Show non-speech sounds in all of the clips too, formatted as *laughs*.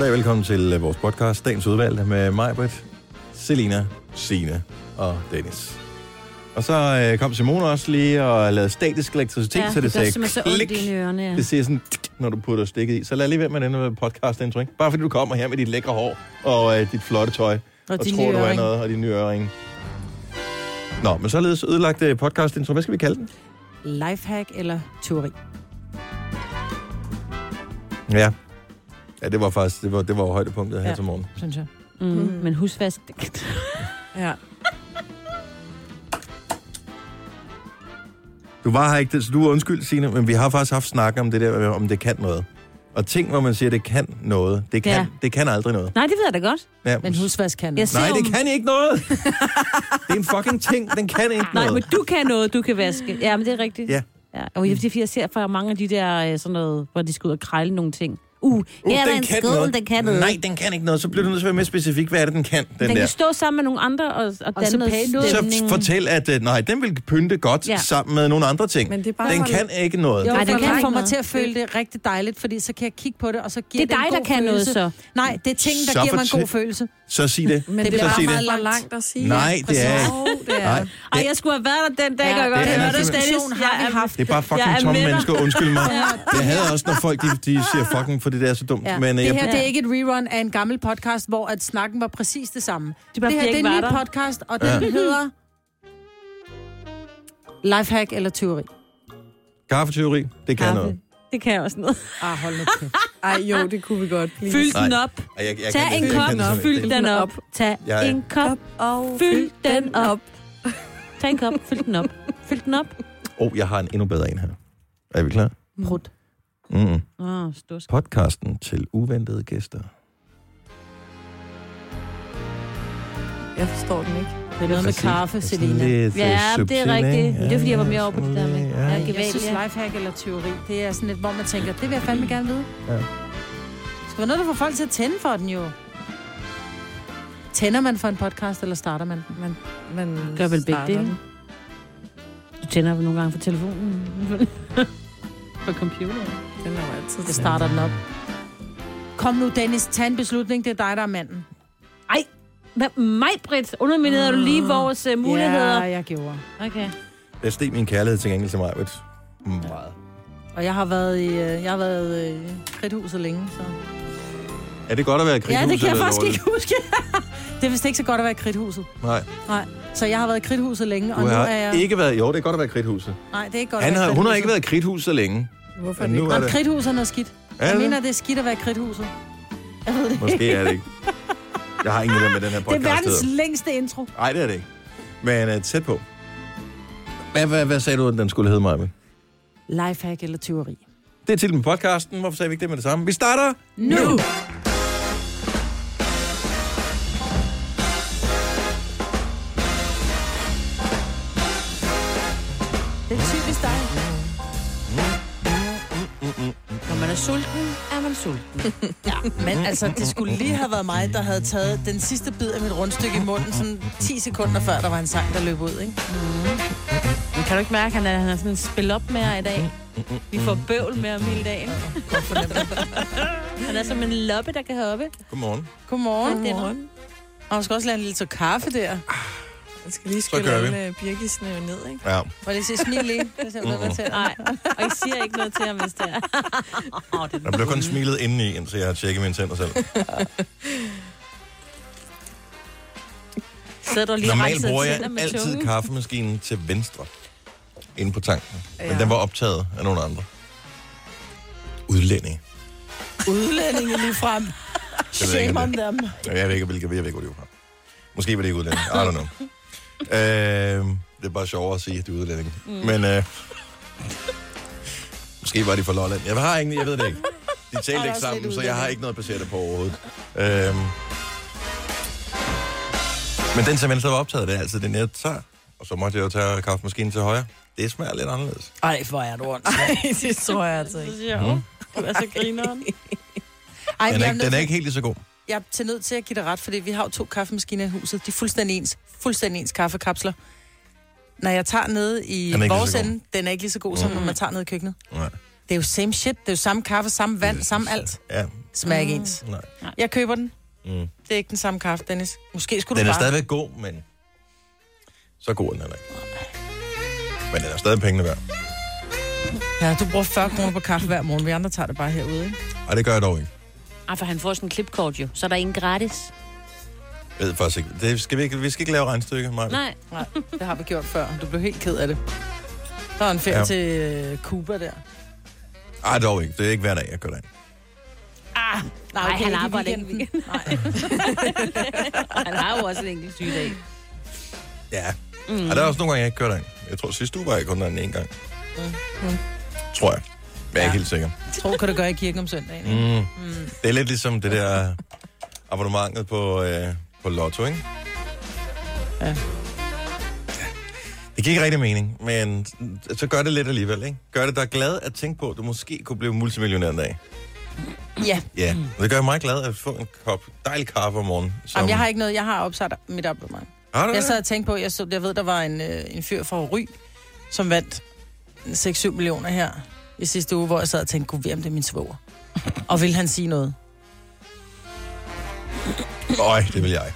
Goddag, velkommen til øh, vores podcast, Dagens Udvalgte, med mig, Britt, Selina, Sine og Dennis. Og så øh, kom Simone også lige og lavede statisk elektricitet, Ja, så det, det sagde så klik. i ørerne, ja. Det siger sådan, *laughs* når du putter stikket i. Så lad lige være med den øh, podcast intro, ikke? Bare fordi du kommer her med dit lækre hår og øh, dit flotte tøj. Og og tror, du er noget, og dine nye øring. Nå, men således ødelagt øh, podcast intro. Hvad skal vi kalde den? Lifehack eller teori? Ja. Ja, det var faktisk det var, det var højdepunktet her Ja. til morgen. Synes jeg. Mm, men husvask, *laughs* Ja. Du var her ikke, så du er undskyld, Signe, men vi har faktisk haft snak om det der, om det kan noget. Og ting, hvor man siger, det kan noget, det kan, Ja. det kan aldrig noget. Nej, det ved jeg da godt. Ja, Men husvask kan noget. Nej, det kan ikke noget. *laughs* det er en fucking ting, den kan ikke Nej, noget. men du kan noget, du kan vaske. Ja, men det er rigtigt. Ja. ja. Og jeg, jeg ser for mange af de der, øh, sådan noget, hvor de skal ud og krejle nogle ting. Uh, Uh, er der den en kan skål, noget. den kan noget. Nej, den kan ikke noget. Så bliver du nødt til at være mere specifik. Hvad er det, den kan, den, den der? kan stå sammen med nogle andre og, og, Og danne noget stemning. Så fortæl, at øh, nej, den vil pynte godt ja. Ja. sammen med nogle andre ting. Men det er bare den kan ikke noget. Jo, Ej, Ej, den den kan kan få mig noget. til at føle det rigtig dejligt, fordi så kan jeg kigge på det, og så giver Det er en dig, der god kan noget følelse. så. Nej, det er ting, der Så giver mig en god følelse. Så sig det. Men Det det, bliver er så sig det. meget langt at sige. Nej, det er ikke. Det er. Nej, Ej, jeg skulle have været der den dag, Ja, ja, jeg godt det er høre det. Dennis. Har Jeg vi haft. Det er bare Jeg fucking tomme mennesker. Undskyld mig. *laughs* Jeg hader også, når folk de, de siger fucking, for det der er så dumt. Ja. Men, øh, det jeg, her det er Ja. ikke et rerun af en gammel podcast, hvor at snakken var præcis det samme. Det, bare, det her det jeg er en ny der. podcast, og den Ja. hedder Lifehack eller teori. kaffeteori, det kan Kaffe. noget. Det kan jeg også noget. Ah, hold nu kæft. Ej, jo, det kunne vi godt. Please. Fyld den op. Ej, Jeg, jeg Tag kan en det- jeg kop, simpelthen fyld den op. Tag Ja, ja. en kop, og fyld den op. Tag en kop, fyld den op. Fyld den op. Åh, oh, jeg har en endnu bedre en her. Er vi klar? Prut. Mm. Oh, stor Podcasten til uventede gæster. Jeg forstår den ikke. Det er noget med kaffe, Selina. lidt, øh, Ja, det er rigtigt. Men det er, fordi jeg var mere over på det der med- Ja. Ja, Jeg gevaldigt, synes, ja. lifehack eller teori, det er sådan lidt, hvor man tænker, det vil jeg fandme gerne vide. Ja. Det skal være noget, der får folk til at tænde for den jo. Tænder man for en podcast, eller starter man? Man, man Gør vel begge starter dele. den. Du tænder vel nogle gange for telefonen. *laughs* for computeren. Den er jo altid Jeg starter den op. Kom nu, Dennis, tag en beslutning. Det er dig, der er manden. Hvad, mig, Britt? Underminerede du lige vores uh, muligheder? Ja, jeg gjorde. Okay. Jeg steg min kærlighed til gengæld til mig. Du. Meget. Og jeg har været i, øh, jeg har været øh, i kridthuset længe, så... Er det godt at være i Ja, det kan jeg faktisk ikke huske. *laughs* det er vist ikke så godt at være i kridthuset. Nej, Nej. Så jeg har været i kridthuset længe, og nu har er jeg... ikke været... Jo, det er godt at være i kridthuset. Nej, det er ikke godt Han at være har, hun har kridthuset. ikke været i kridthuset så længe. Hvorfor er det nu ikke? er det... kridthus er noget skidt. Er Jeg det? mener, det er skidt at være i kridthuset. Jeg ved det Måske er det ikke. *laughs* Jeg har ingen idé med den her Det podcast. er verdens hedder. længste intro. Nej, det er det ikke. Men uh, tæt på. Hvad, hvad, hvad sagde du, at den skulle hedde, Maja? Lifehack eller teori. Det er til med podcasten. Hvorfor sagde vi ikke det med det samme? Vi starter Nu! Det er typisk dig. Når man er sulten, er man sulten. *laughs* Men altså, det skulle lige have været mig, der havde taget den sidste bid af mit rundstykke i munden, sådan 10 sekunder før der var en sang, der løb ud, ikke? Men kan du ikke mærke, at han er, han er sådan spil op med i dag? Vi får bøvl med ham hele dagen. Han er som en loppe, der kan hoppe. Godmorgen. Godmorgen. Godmorgen. Og man skal også lade en lille så kaffe der. Jeg skal lige Så skylle gør vi. alle birkisene ned, ikke? Ja. Hvor det siger smil lige. Det ser til. Nej, og I siger ikke noget til ham, hvis det er. *laughs* oh, det Der blev kun smilet indeni, indtil jeg har tjekket mine tænder selv. Sidder du lige Normalt bruger jeg med altid tungen? kaffemaskinen til venstre. Inde på tanken. Men Ja. den var optaget af nogle andre. Udlænding. Udlændinge lige frem. Shame on det- them. Jeg ved ikke, hvilke, jeg ved ikke, hvor de var fra. Måske var det ikke udlænding. I don't know. Øh, det er bare sjovere at sige, at det er udlænding. Mm. Men øh, måske var de fra Lolland. Jeg har ingen, jeg ved det ikke. De *laughs* talte ikke sammen, så jeg har ikke noget baseret på overhovedet. Øh, men den til venstre var optaget, det er altid den, jeg tager. Og så måtte jeg jo tage kaffemaskinen til højre. Det smager lidt anderledes. Ej, hvor er du ondt. *laughs* Nej, det tror jeg altså ikke. Det er sjovt. Du er så grineren. Ej, Den jeg er, den er ikke helt lige så god. Jeg er til nødt til at give dig ret, fordi vi har jo to kaffemaskiner i huset. De er fuldstændig ens. Fuldstændig ens kaffekapsler. Når jeg tager ned i Den er vores ende, den er ikke lige så god, som når man tager ned i køkkenet. Nej. Det er jo same shit. Det er jo samme kaffe, samme vand, samme alt. Ja, Smager ikke ens. Nej. Jeg køber den. Mm. Det er ikke den samme kaffe, Dennis. Måske skulle Den du er bare... stadigvæk god, men så god er den ikke. Men den er stadig pengene værd. Ja, du bruger 40 kroner på kaffe hver morgen. Vi andre tager det bare herude, ikke? Og det gør jeg dog ikke. Ej, for han får sådan en klipkort jo, så er der ingen gratis. Jeg ved faktisk ikke. Det skal vi, ikke, vi skal ikke lave regnstykker, Maja. Nej. Nej, det har vi gjort før. Du blev helt ked af det. Der er en ferie Ja. til øh, Cuba der. Ej, dog ikke. Det er ikke hver dag, jeg gør det. Ah, nej, okay, han arbejder ikke. weekenden. Nej. *laughs* han har jo også en enkelt sygedag. Ja. Mm. Og der er også nogle gange, jeg ikke gør det. Jeg tror, sidste uge var jeg kun derinde en gang. Mm. Tror jeg. Jeg er Ja. helt sikker. Tror, kan du gøre i kirken om søndagen. Ikke? Mm. Mm. Det er lidt ligesom det der abonnementet på, øh, på Lotto, ikke? Ja. Det giver ikke rigtig mening, men så gør det lidt alligevel, ikke? Gør det dig glad at tænke på, at du måske kunne blive multimillionær en dag. Ja. Ja, og det gør mig glad at få en kop dejlig kaffe om morgenen. Som... Jamen, jeg har ikke noget. Jeg har opsat mit abonnement. Har du Jeg sad og tænkte på, jeg, så, jeg ved, der var en, øh, en fyr fra Ry, som vandt 6-7 millioner her i sidste uge, hvor jeg sad og tænkte, gud, hvem det er min svoger? og vil han sige noget? Øj, det vil jeg.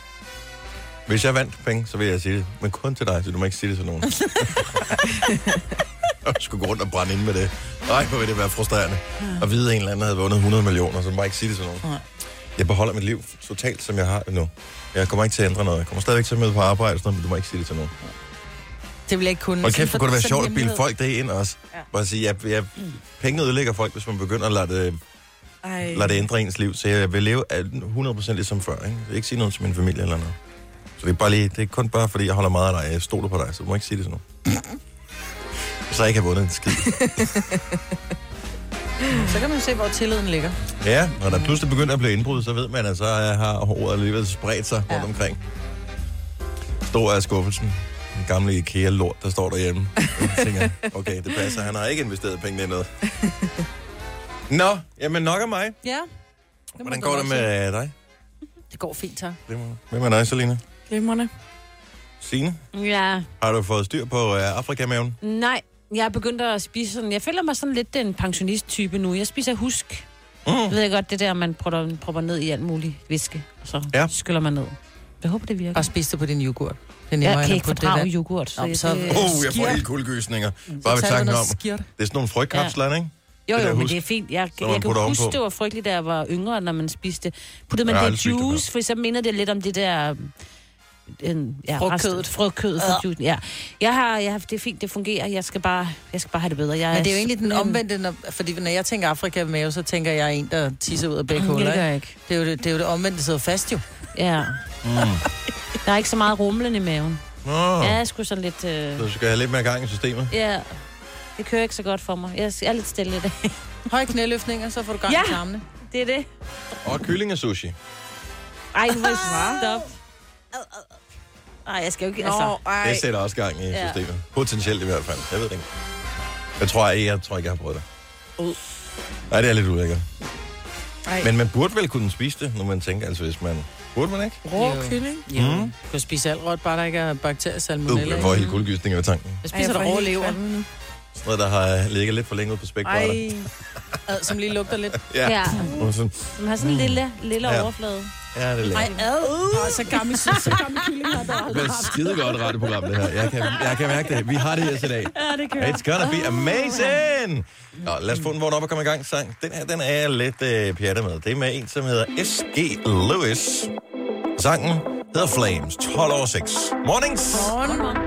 Hvis jeg vandt penge, så vil jeg sige det. Men kun til dig, så du må ikke sige det til nogen. *laughs* jeg skulle gå rundt og brænde ind med det. Ej, hvor vil det være frustrerende. At vide, at en eller anden havde vundet 100 millioner, så du må ikke sige det til nogen. Nej. Jeg beholder mit liv totalt, som jeg har nu. Jeg kommer ikke til at ændre noget. Jeg kommer stadigvæk til at møde på arbejde, sådan men du må ikke sige det til nogen. Det vil jeg ikke kunne. Og kæft, kunne det være Sådan sjovt at bilde folk det ind også. Ja. Bare sige, jeg, jeg, penge ødelægger folk, hvis man begynder at lade det, Ej. lade det ændre ens liv. Så jeg vil leve af 100% ligesom før. Ikke? Jeg vil ikke sige noget til min familie eller noget. Så det er, bare lige, det er kun bare, fordi jeg holder meget af dig. Jeg stoler på dig, så du må ikke sige det til nogen. så jeg ikke har vundet en skid. *laughs* Så kan man se, hvor tilliden ligger. Ja, når der pludselig begynder at blive indbrud, så ved man, at så har ordet alligevel spredt sig rundt Ja. omkring. Stor er skuffelsen. Den gamle IKEA-lort, der står derhjemme. Jeg tænker, okay, det passer. Han har ikke investeret pengene i noget. *laughs* Nå, jamen nok af mig. Ja. Hvordan går det med dig? Det går fint, tak. Hvem er dig, Selina? Glimrende. Signe? Ja, Har du fået styr på uh, Afrikamaven? nej. Jeg er begyndt at spise sådan... Jeg føler mig sådan lidt den pensionist-type nu. Jeg spiser husk. Mm. Jeg ved godt, det der, man propper, propper ned i alt muligt væske, og så ja. skyller man ned. Jeg håber, det virker. Og spis det på din yoghurt. Det er Jeg kan ikke fordrage der. yoghurt. Så Nå, jeg, så- det, Oh, jeg får helt kuldegysninger. Bare ved tanken om. skirt. Det er sådan nogle frøkapsler, ikke? jo, jo, men det er fint. Jeg, jeg kan huske, det var frygteligt, da jeg var yngre, når man spiste. Puttede man det juice, for så minder det lidt om det der... En, ja, Frugtkødet. Frugtkødet fra juice. Ja. Jeg har, jeg har, det er fint, det fungerer. Jeg skal bare, jeg skal bare have det bedre. Jeg Men det er jo egentlig den omvendte, når, fordi når jeg tænker Afrika med, så tænker jeg en, der tisser ud af begge Mm, huller. Det gør ikke? jeg ikke. Det er, jo det, det er jo det omvendte, der sidder fast jo. Ja. Mm. *laughs* Der er ikke så meget rumlen i maven. Nå, Ja, jeg er sgu sådan lidt... Øh... så du skal have lidt mere gang i systemet. Ja, det kører ikke så godt for mig. Jeg er lidt stille i dag. *laughs* Høje knæløftninger, så får du gang Ja. i tarmene. Det er det. Og kyllingesushi. Ej, må jeg stoppe. Ej, jeg skal jo ikke... Altså, Det sætter også gang i Ja. systemet. Potentielt i hvert fald. Jeg ved det ikke. Jeg tror ikke, jeg, tror ikke, jeg har prøvet det. Uh. Nej, det er lidt ulækkert. Ej. Men man burde vel kunne spise det, når man tænker, altså hvis man... Burde man ikke? Rå Jo. kylling. Jo. Mm. Du kan spise alt råt, bare der ikke er Uh, bakteriesalmonella. jeg får helt kuldegysninger ved tanken. Jeg spiser rå lever, Sådan noget, der har ligget lidt for længe ude på spækbrætter. Ej. ad, som lige lugter lidt. Ja. ja. Og sådan, Den har sådan en lille, lille Ja. overflade. Ja, det er Ej, lækkert. ad. Oh, så gammel, *laughs* så gammel kylling har der Det aldrig er haft. skide godt radioprogram, det her. Jeg kan, jeg kan mærke det. Vi har det her til dag. Ja, det kører. It's gonna be amazing! Nå, lad os få den vågen op og komme i gang. Sang. Den her, den er jeg lidt øh, pjattet med. Det er med en, som hedder S.G. Lewis. Sangen hedder Flames. 12 over 6. Mornings! Blow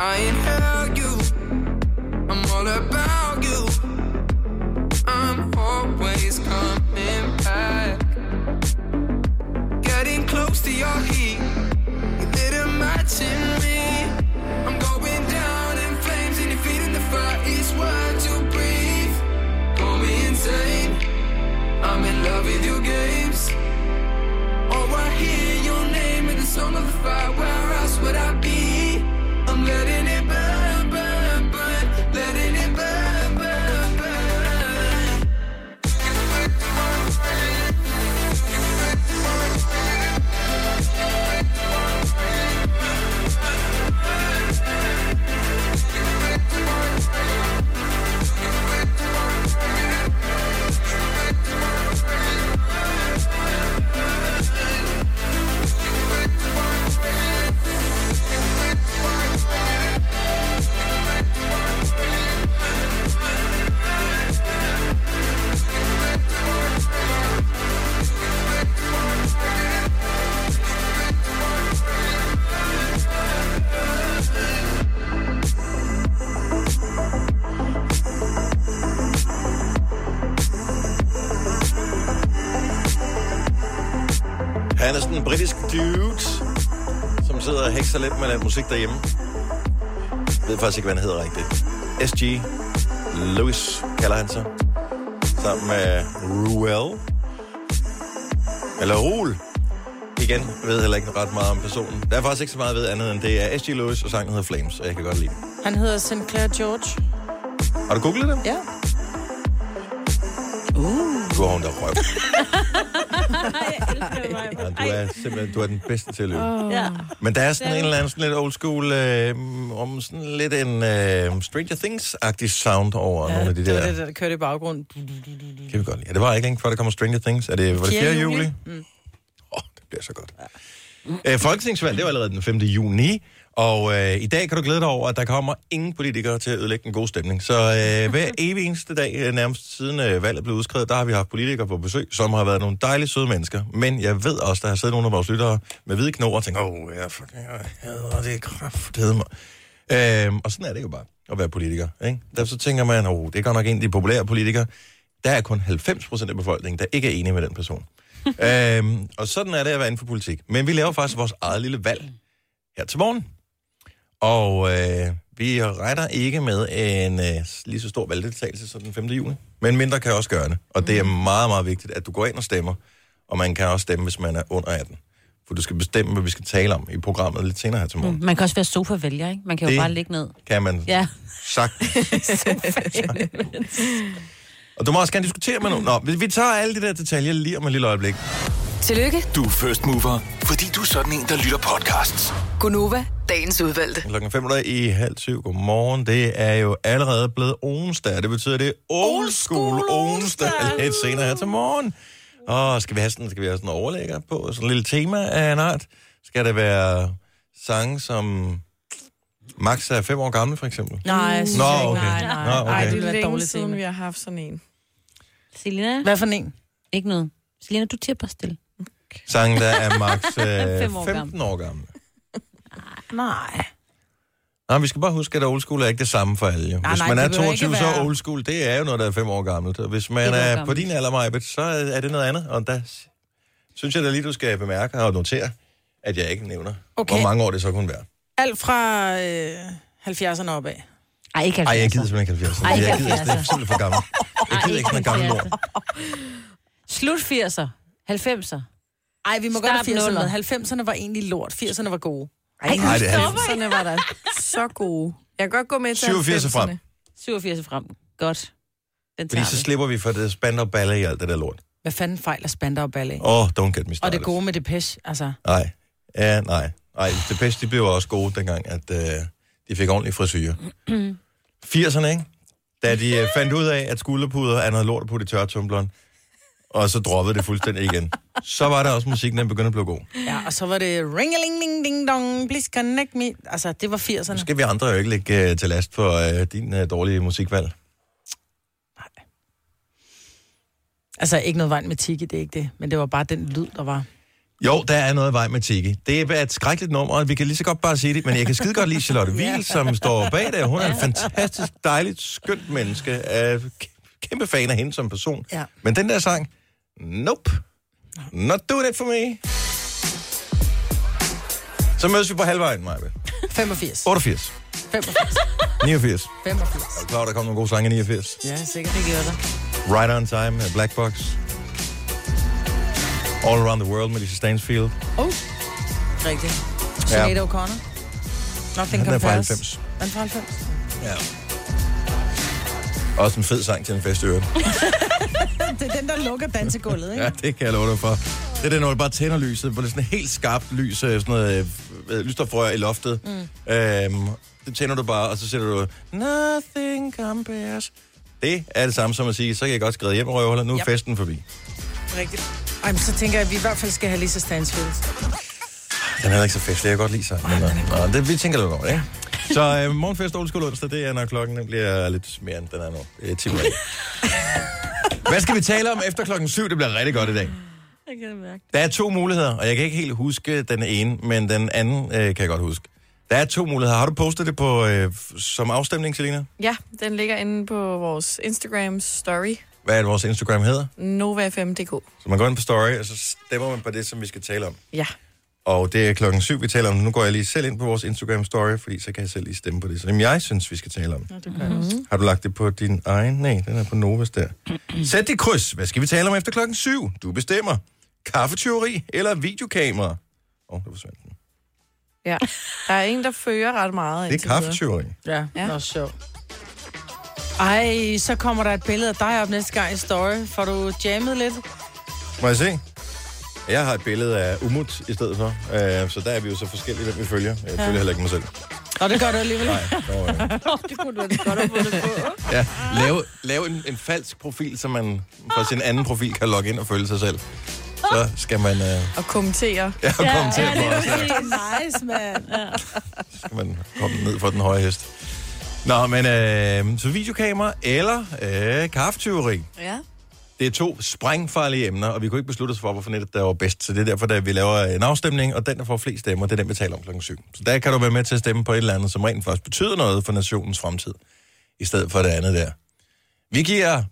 I inhale you. I'm all about you. I'm always coming back. Getting close to your heat. You me. I'm going down in flames and your feet in the fire. To breathe. Call me insane. I'm in love with your games. Oh, I hear your name in the song of the fire. Hekser lidt med den musik derhjemme. Jeg ved faktisk ikke, hvad han hedder rigtigt. S.G. Lewis kalder han sig. Sammen med Ruel. Eller Rul. Igen, jeg ved heller ikke ret meget om personen. Der er faktisk ikke så meget ved andet end det er S.G. Lewis, og sangen hedder Flames, og jeg kan godt lide den. Han hedder Sinclair George. Har du googlet det? Ja. Du har hun der røv. *laughs* Ja, du er simpelthen du er den bedste til at løbe. Ja. Men der er sådan en eller anden sådan lidt old school, øh, om sådan lidt en øh, Stranger Things-agtig sound over ja, nogle af de det der. det, der kørte i baggrunden. Kan vi godt lide. Ja, det var ikke længe før, der kommer Stranger Things. Er det, var det 4. 4. juli? juli? Åh, mm. oh, det bliver så godt. Ja. Øh, Folketingsvalg, det var allerede den 5. juni. Og øh, i dag kan du glæde dig over, at der kommer ingen politikere til at ødelægge den gode stemning. Så øh, *laughs* hver evig eneste dag, øh, nærmest siden øh, valget blev udskrevet, der har vi haft politikere på besøg, som har været nogle dejlige, søde mennesker. Men jeg ved også, der har siddet nogle af vores lyttere med hvide knor og tænkt, åh, oh, jeg fucking jeg hader det kraftedeme mig. Øh, og sådan er det jo bare at være politiker. Ikke? Derfor så tænker man, åh, oh, det er godt nok en af de populære politikere. Der er kun 90 procent af befolkningen, der ikke er enige med den person. *laughs* øhm, og sådan er det at være inden for politik. Men vi laver faktisk vores eget lille valg her til morgen. Og øh, vi regner ikke med en øh, lige så stor valgdeltagelse som den 5. juni. Men mindre kan også gøre det. Og det er meget, meget vigtigt, at du går ind og stemmer. Og man kan også stemme, hvis man er under 18. For du skal bestemme, hvad vi skal tale om i programmet lidt senere her til morgen. Mm. Man kan også være sofa-vælger, ikke? Man kan jo Det- bare ligge ned. Kan man Ja. sagt. *laughs* og du må også gerne diskutere med nogen. Nå, vi, vi tager alle de der detaljer lige om et lille øjeblik. Tillykke, Du er first mover, fordi du er sådan en, der lytter podcasts. Gunova, dagens udvalgte. Klokken 5 i halv syv. Godmorgen. Det er jo allerede blevet onsdag. Det betyder, det er old school onsdag *laughs* lidt senere her til morgen. Og skal vi have sådan, skal vi have sådan en overlægger på? Sådan en lille tema af en art? Skal det være sange, som max er fem år gamle, for eksempel? Nej, jeg synes Nå, jeg ikke. okay. Nej, nej. Nå, okay. Ej, det er længe dårligt siden, tema. vi har haft sådan en. Selina? Hvad for en? Ikke noget. Selina, du tipper stille. Sange, der er max *laughs* år øh, 15 år gamle. Nej. Nej, vi skal bare huske, at old school er ikke det samme for alle. Jo. Nej, Hvis nej, man er det behøver 22, ikke så er old school, det er jo noget, der er fem år gammelt. Og Hvis man er på din alder, Majbet, så er det noget andet. Og der synes jeg da lige, du skal bemærke og notere, at jeg ikke nævner, Okay. hvor mange år det så kunne være. Alt fra øh, 70'erne opad. Ej, ikke 70. Ej, jeg gider simpelthen ikke 70. Ej, ikke jeg gider 70'er. det er simpelthen for gammel. Jeg gider ikke sådan gammel mor. Slut 80'er. 90'er. Ej, vi må Start godt have 80'erne nuller. med. 90'erne var egentlig lort. 80'erne var gode. Ej, Nej, det er stopper. 90'erne var der så gode. Jeg kan godt gå med til 87 er 90'erne. frem. 87 frem. Godt. Den Fordi tager så vi. slipper vi for det spand og balle i alt det der lort. Hvad fanden fejler Spander og Ballet? Åh, oh, don't get me Og started. det gode med Depeche, altså. Nej. Ja, nej. Nej, Depeche, de blev også gode dengang, at øh, de fik ordentlig frisyr. *clears throat* 80'erne, ikke? Da de øh, fandt ud af, at skulderpuder er noget lort at putte i tørretumbleren, og så droppede det fuldstændig igen. Så var der også musikken, den begyndte at blive god. Ja, og så var det ringeling ding ding dong, please connect me. Altså, det var 80'erne. Nu skal vi andre jo ikke lægge øh, til last for øh, din øh, dårlige musikvalg. Altså, ikke noget vejen med Tiki, det er ikke det. Men det var bare den lyd, der var. Jo, der er noget vej med Tiki. Det er et skrækkeligt nummer, og vi kan lige så godt bare sige det, men jeg kan skide godt lide Charlotte Wiel, som står bag det. Hun er en fantastisk, dejligt, skønt menneske. Kæ- kæmpe fan af hende som person. Ja. Men den der sang, nope. Not doing it for me. Så mødes vi på halvvejen, Maja. 85. 88, 85. 89. 85. Er du klar, der kom nogle gode sange i 89? Ja, sikkert. Det gør der. Right on Time med Black Box. All Around the World med Lisa Stansfield. Oh, rigtigt. Sinead O'Connor. Nothing Den er fra compares. 90. Den er fra 90. Ja. Også en fed sang til en fest i øvrigt. Det er den, der lukker dansegulvet, ikke? Ja, det kan jeg love dig for. Det er det, når du bare tænder lyset, hvor det er sådan helt skarpt lys, øh, sådan noget øh, lysstofrør i loftet. Mm. Øhm, det tænder du bare, og så sætter du, nothing compares. Det er det samme som at sige, så kan jeg godt skrive hjem og røvhuller, nu er Yep. festen forbi. Rigtigt. Ej, men så tænker jeg, at vi i hvert fald skal have Lisa Stansfield. Den er ikke så festlig, jeg kan godt lide sig. Men, øh, nå, det, vi tænker lidt over, ikke? Så øh, morgenfest old school onsdag, det er, når klokken den bliver lidt mere, end den er nu. Det er 10 minutter. *laughs* Hvad skal vi tale om efter klokken 7? Det bliver rigtig godt i dag. Jeg kan det mærke. Der er to muligheder, og jeg kan ikke helt huske den ene, men den anden øh, kan jeg godt huske. Der er to muligheder. Har du postet det på øh, som afstemning, Selina? Ja, den ligger inde på vores Instagram story, Hvad er det, vores Instagram hedder? nova5.dk. Så man går ind på story, og så stemmer man på det, som vi skal tale om. Ja. Og det er klokken syv, vi taler om. Nu går jeg lige selv ind på vores Instagram story, fordi så kan jeg selv lige stemme på det, som jeg synes, vi skal tale om. Ja, det også. Har du lagt det på din egen? Nej, den er på Novas der. *clears throat* Sæt dit kryds. Hvad skal vi tale om efter klokken 7? Du bestemmer. Kaffetyveri eller videokamera? Åh, oh, det forsvandt den. ja. Der er en, der fører ret meget. Det er kaffetyveri. Ja, Ja. det er også sjovt. Ej, så kommer der et billede af dig op næste gang i story. Får du jammet lidt? Må jeg se? Jeg har et billede af Umut i stedet for. Uh, så der er vi jo så forskellige, hvem vi følger. Jeg følger heller ikke mig selv. Nå, det gør du alligevel. Nej, nå, ja. det kunne du godt have fundet på. ja. Lave, lave en, en falsk profil, så man fra sin anden profil kan logge ind og følge sig selv. Så skal man uh, Og kommentere. ja, komme til ja, det er også. nice, mand. Så skal man komme ned for den høje hest. Nå, men øh, så videokamera eller øh, kaffetyveri. Ja. Det er to sprængfarlige emner, og vi kunne ikke beslutte os for, hvorfor netop der var bedst. Så det er derfor, at vi laver en afstemning, og den, der får flest stemmer, det er den, vi taler om klokken 7. Så der kan du være med til at stemme på et eller andet, som rent faktisk betyder noget for nationens fremtid, i stedet for det andet der. Vi giver,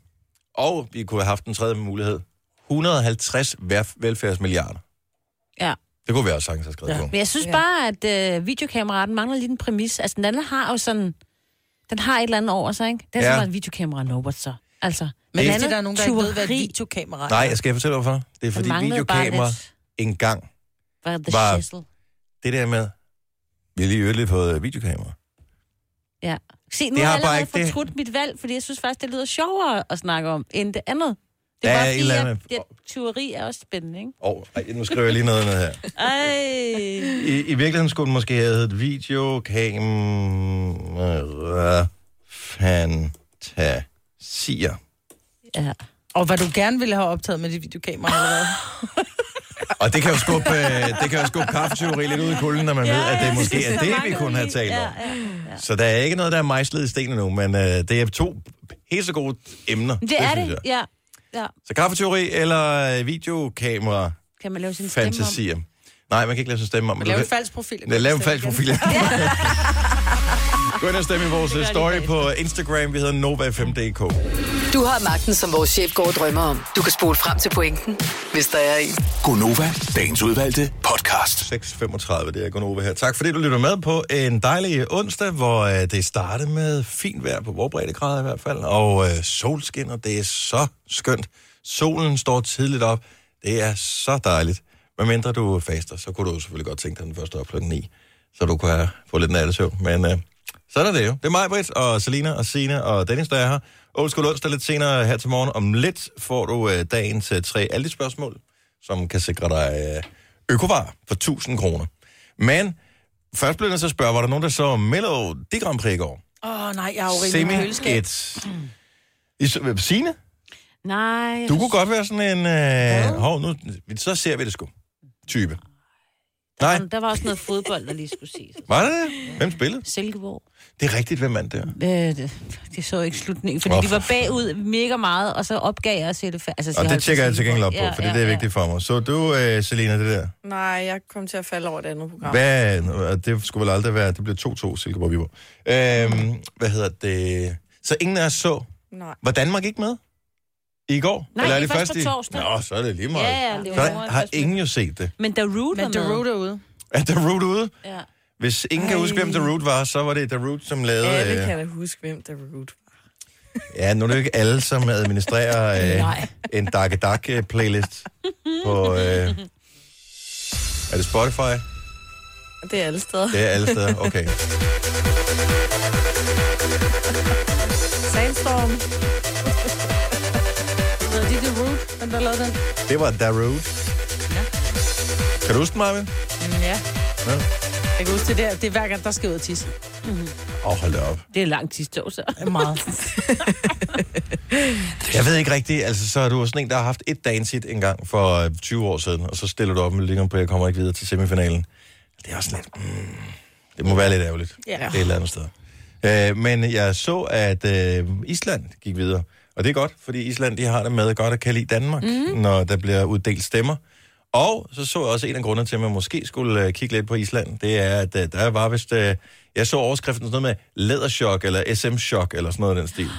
og vi kunne have haft en tredje mulighed, 150 værf- velfærdsmilliarder. Ja. Det kunne vi også sagtens have skrevet Ja. på. Men jeg synes Ja. bare, at øh, videokameraet mangler lidt en præmis. Altså, den anden har jo sådan... Den har et eller andet over sig, ikke? Det er Ja. sådan, at videokamera no, what så? Altså, Men det er, der er nogen, der ikke ved, hvad videokamera Nej, jeg skal fortælle hvorfor. Det er fordi bare videokamera engang Var the var- shizzle. det der med, vi har lige lidt på øh, videokamera. Ja. Se, nu Det har jeg bare allerede ikke det- fortrudt mit valg, fordi jeg synes faktisk, det lyder sjovere at snakke om, end det andet. Det er er bare fordi, eller andet- det tyveri er også spændende, ikke? Åh, oh, nu skriver jeg lige noget ned her. Ej. I, I virkeligheden skulle den måske have heddet videokamera fantasier. Ja. Og hvad du gerne ville have optaget med dit videokamera, eller hvad? *laughs* Og det kan jo skubbe, øh, det kan jo skubbe kaffetyveri lidt ud i kulden, når man ja, ved, at det måske er det, vi kunne have talt ja, om. ja, ja. Så der er ikke noget, der er mejslet i sten endnu, men øh, det er to helt så gode emner. Det er synes det, jeg. ja. ja. Så kaffeteori eller øh, videokamera Kan man lave sin stemme om? fantasier? Nej, man kan ikke lave sin stemme om. men Lave du en falsk profil. Ja, lav en falsk profil. Gå ind og stemme i vores story på Instagram. Vi hedder Nova5.dk. Du har magten, som vores chef går og drømmer om. Du kan spole frem til pointen, hvis der er en. Gonova, dagens udvalgte podcast. 6.35, det er Gunova her. Tak fordi du lytter med på en dejlig onsdag, hvor øh, det startede med fint vejr på vores breddegrader i hvert fald, og øh, solskin, og det er så skønt. Solen står tidligt op. Det er så dejligt. Hvad mindre du faster, så kunne du selvfølgelig godt tænke dig den første op klokken 9, så du kunne have få lidt nattesøvn. Men øh, sådan er det jo. Det er mig, Britt, og Selina, og Sine og Dennis, der er her. Old School onsdag lidt senere her til morgen. Om lidt får du øh, dagens øh, tre alle de spørgsmål, som kan sikre dig øh, økovar for 1000 kroner. Men først blev jeg så spørge, var der nogen, der så Mellow de Grand Prix i går? Åh, oh, nej, jeg har jo rimelig køleskab. et... Så- Signe, Nej. du kunne godt være sådan en... Øh, hov, nu, så ser vi det sgu. Type. Nej, Der var også noget fodbold, der lige skulle ses. var det det? Hvem spillede? Silkeborg. Det er rigtigt, hvem mand der? Øh, det, det så ikke slutningen, fordi Åh, de for var bagud mega meget, og så opgav jeg at det færdigt. Altså, Og jeg det tjekker jeg til gengæld op på, Silkeborg. fordi det er vigtigt for mig. Så du, øh, Selina, det der. Nej, jeg kom til at falde over et andet program. Hvad, det skulle vel aldrig være, det blev 2-2 Silkeborg Viborg. Øhm, hvad hedder det? Så ingen af os så, Nej. var Danmark ikke med? I går? Nej, Eller det er først på i- torsdag. Nå, så er det lige meget. Ja, ja, det så var har først ingen jo set det. Men Darude var Men med. Darude er ude. Er Darude ude? Ja. Hvis ingen kan huske, hvem Darude var, så var det Darude, som lavede... Alle Øh, kan da huske, hvem der root var. ja, nu er det jo ikke alle, som administrerer øh, *laughs* en Dark Dark øh, playlist på... Øh, er det Spotify? Det er alle steder. Det er alle steder. Okay. Sandstorm. Hedder de The Root, den der lavede den? Det var Darude. Kan du huske den, Marvin? Mm, Ja. Ja. Jeg kan huske det der. Det er hver gang, der skal ud og tisse. Åh, oh, hold da op. Det er lang tidsdag, så. Det er meget. *laughs* Jeg ved ikke rigtigt, altså så er du sådan en, der har haft et dance en gang for øh, 20 år siden, og så stiller du op med Lincoln på, jeg kommer ikke videre til semifinalen. Det er også lidt, mm, det må være lidt ærgerligt. Ja. Det er et eller andet sted. Øh, men jeg så, at øh, Island gik videre. Og det er godt, fordi Island de har det med godt at kan lide Danmark, mm. når der bliver uddelt stemmer. Og så så jeg også en af grundene til, at man måske skulle øh, kigge lidt på Island. Det er, at øh, der var vist... Øh, jeg så overskriften sådan noget med læderchok eller SM-chok eller sådan noget af den stil.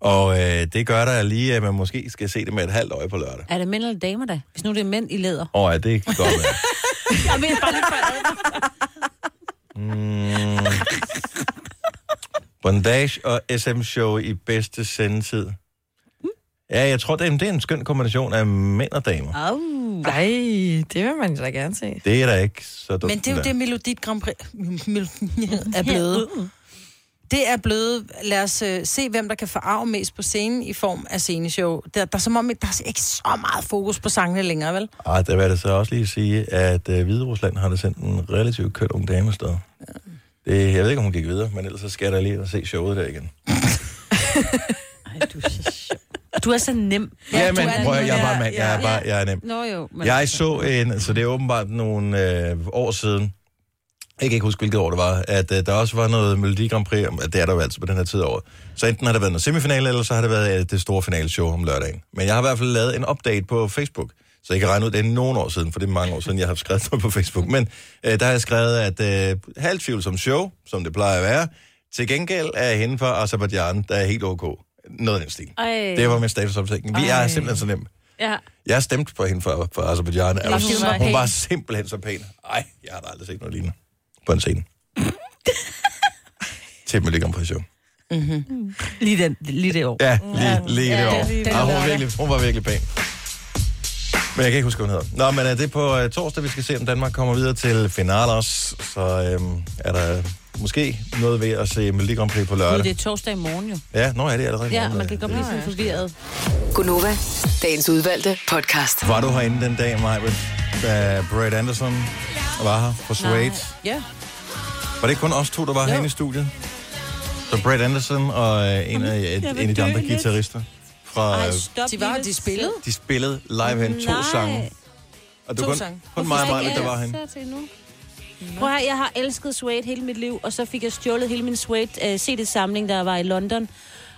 Og øh, det gør der lige, at man måske skal se det med et halvt øje på lørdag. Er det mænd eller damer da? Hvis nu det er mænd i læder. Og at det kan godt være. *laughs* Jeg ved bare lige for Bondage og SM-show i bedste sendetid. Ja, jeg tror, det er, en, det er en skøn kombination af mænd og damer. Au. Nej, det vil man da gerne se. Det er da ikke så dumt. Men det er jo det, Melodit Grand Prix *laughs* er blevet. Det er blevet, lad os uh, se, hvem der kan forarve mest på scenen i form af sceneshow. Der, der er som om, der er ikke så meget fokus på sangene længere, vel? Ej, der vil jeg da så også lige sige, at øh, Hvide Rusland har da sendt en relativt køn ung dame afsted. Det, jeg ved ikke, om hun gik videre, men ellers så skal jeg da lige og se showet der igen. *laughs* Ej, du er så sjov. Du er så nem. Ja, ja men prøv, jeg er bare mand. Jeg er, bare, jeg er nem. Nå jo. Men Jeg så en, så det er åbenbart nogle øh, år siden, jeg kan ikke huske, hvilket år det var, at øh, der også var noget Melodi Grand Prix, at det er der jo altid på den her tid af året. Så enten har det været noget semifinale, eller så har det været øh, det store finaleshow om lørdagen. Men jeg har i hvert fald lavet en update på Facebook, så jeg kan regne ud, det er nogle år siden, for det er mange år siden, jeg har skrevet noget på Facebook. Men øh, der har jeg skrevet, at øh, halvt som show, som det plejer at være, til gengæld er hende fra Azerbaijan, der er helt ok. Noget af den stil. Ej. Det var min statusopsætning. Vi er simpelthen så nemt. Ja. Jeg har stemt på hende fra, fra Azerbaijan. Er Ja, hun var Hun var simpelthen så pæn. Ej, jeg har da aldrig set noget lignende på en scene. *laughs* Til Melodi Grand Prix show. Lige, den, lige det år. Ja, lige, lige det Ja, år. lige Ja, hun, var virkelig, hun var virkelig pæn. Men jeg kan ikke huske, hvad hun hedder. Nå, men er det på uh, torsdag, vi skal se, om Danmark kommer videre til finalers. Så øhm, er der måske noget ved at se Melodi Grand Prix på Gud, lørdag. det er torsdag i morgen jo. Ja, nå er det allerede. i Ja, morgen, man øh, kan godt blive sådan forvirret. Gunova, dagens udvalgte podcast. Var du herinde den dag, Majbet, da Brad Anderson var her fra Suede? Ja. Var det ikke kun os to, der var herinde i studiet? Så Brad Anderson og øh, en af, en af de andre guitarister fra... Ej, øh, stop. De var, de spillede. de spillede live hen to sange. Og det To var kun, sange. kun mig og skal der var herinde. Nu? Prøv at høre, jeg har elsket Suede hele mit liv, og så fik jeg stjålet hele min Suede uh, CD-samling, der var i London.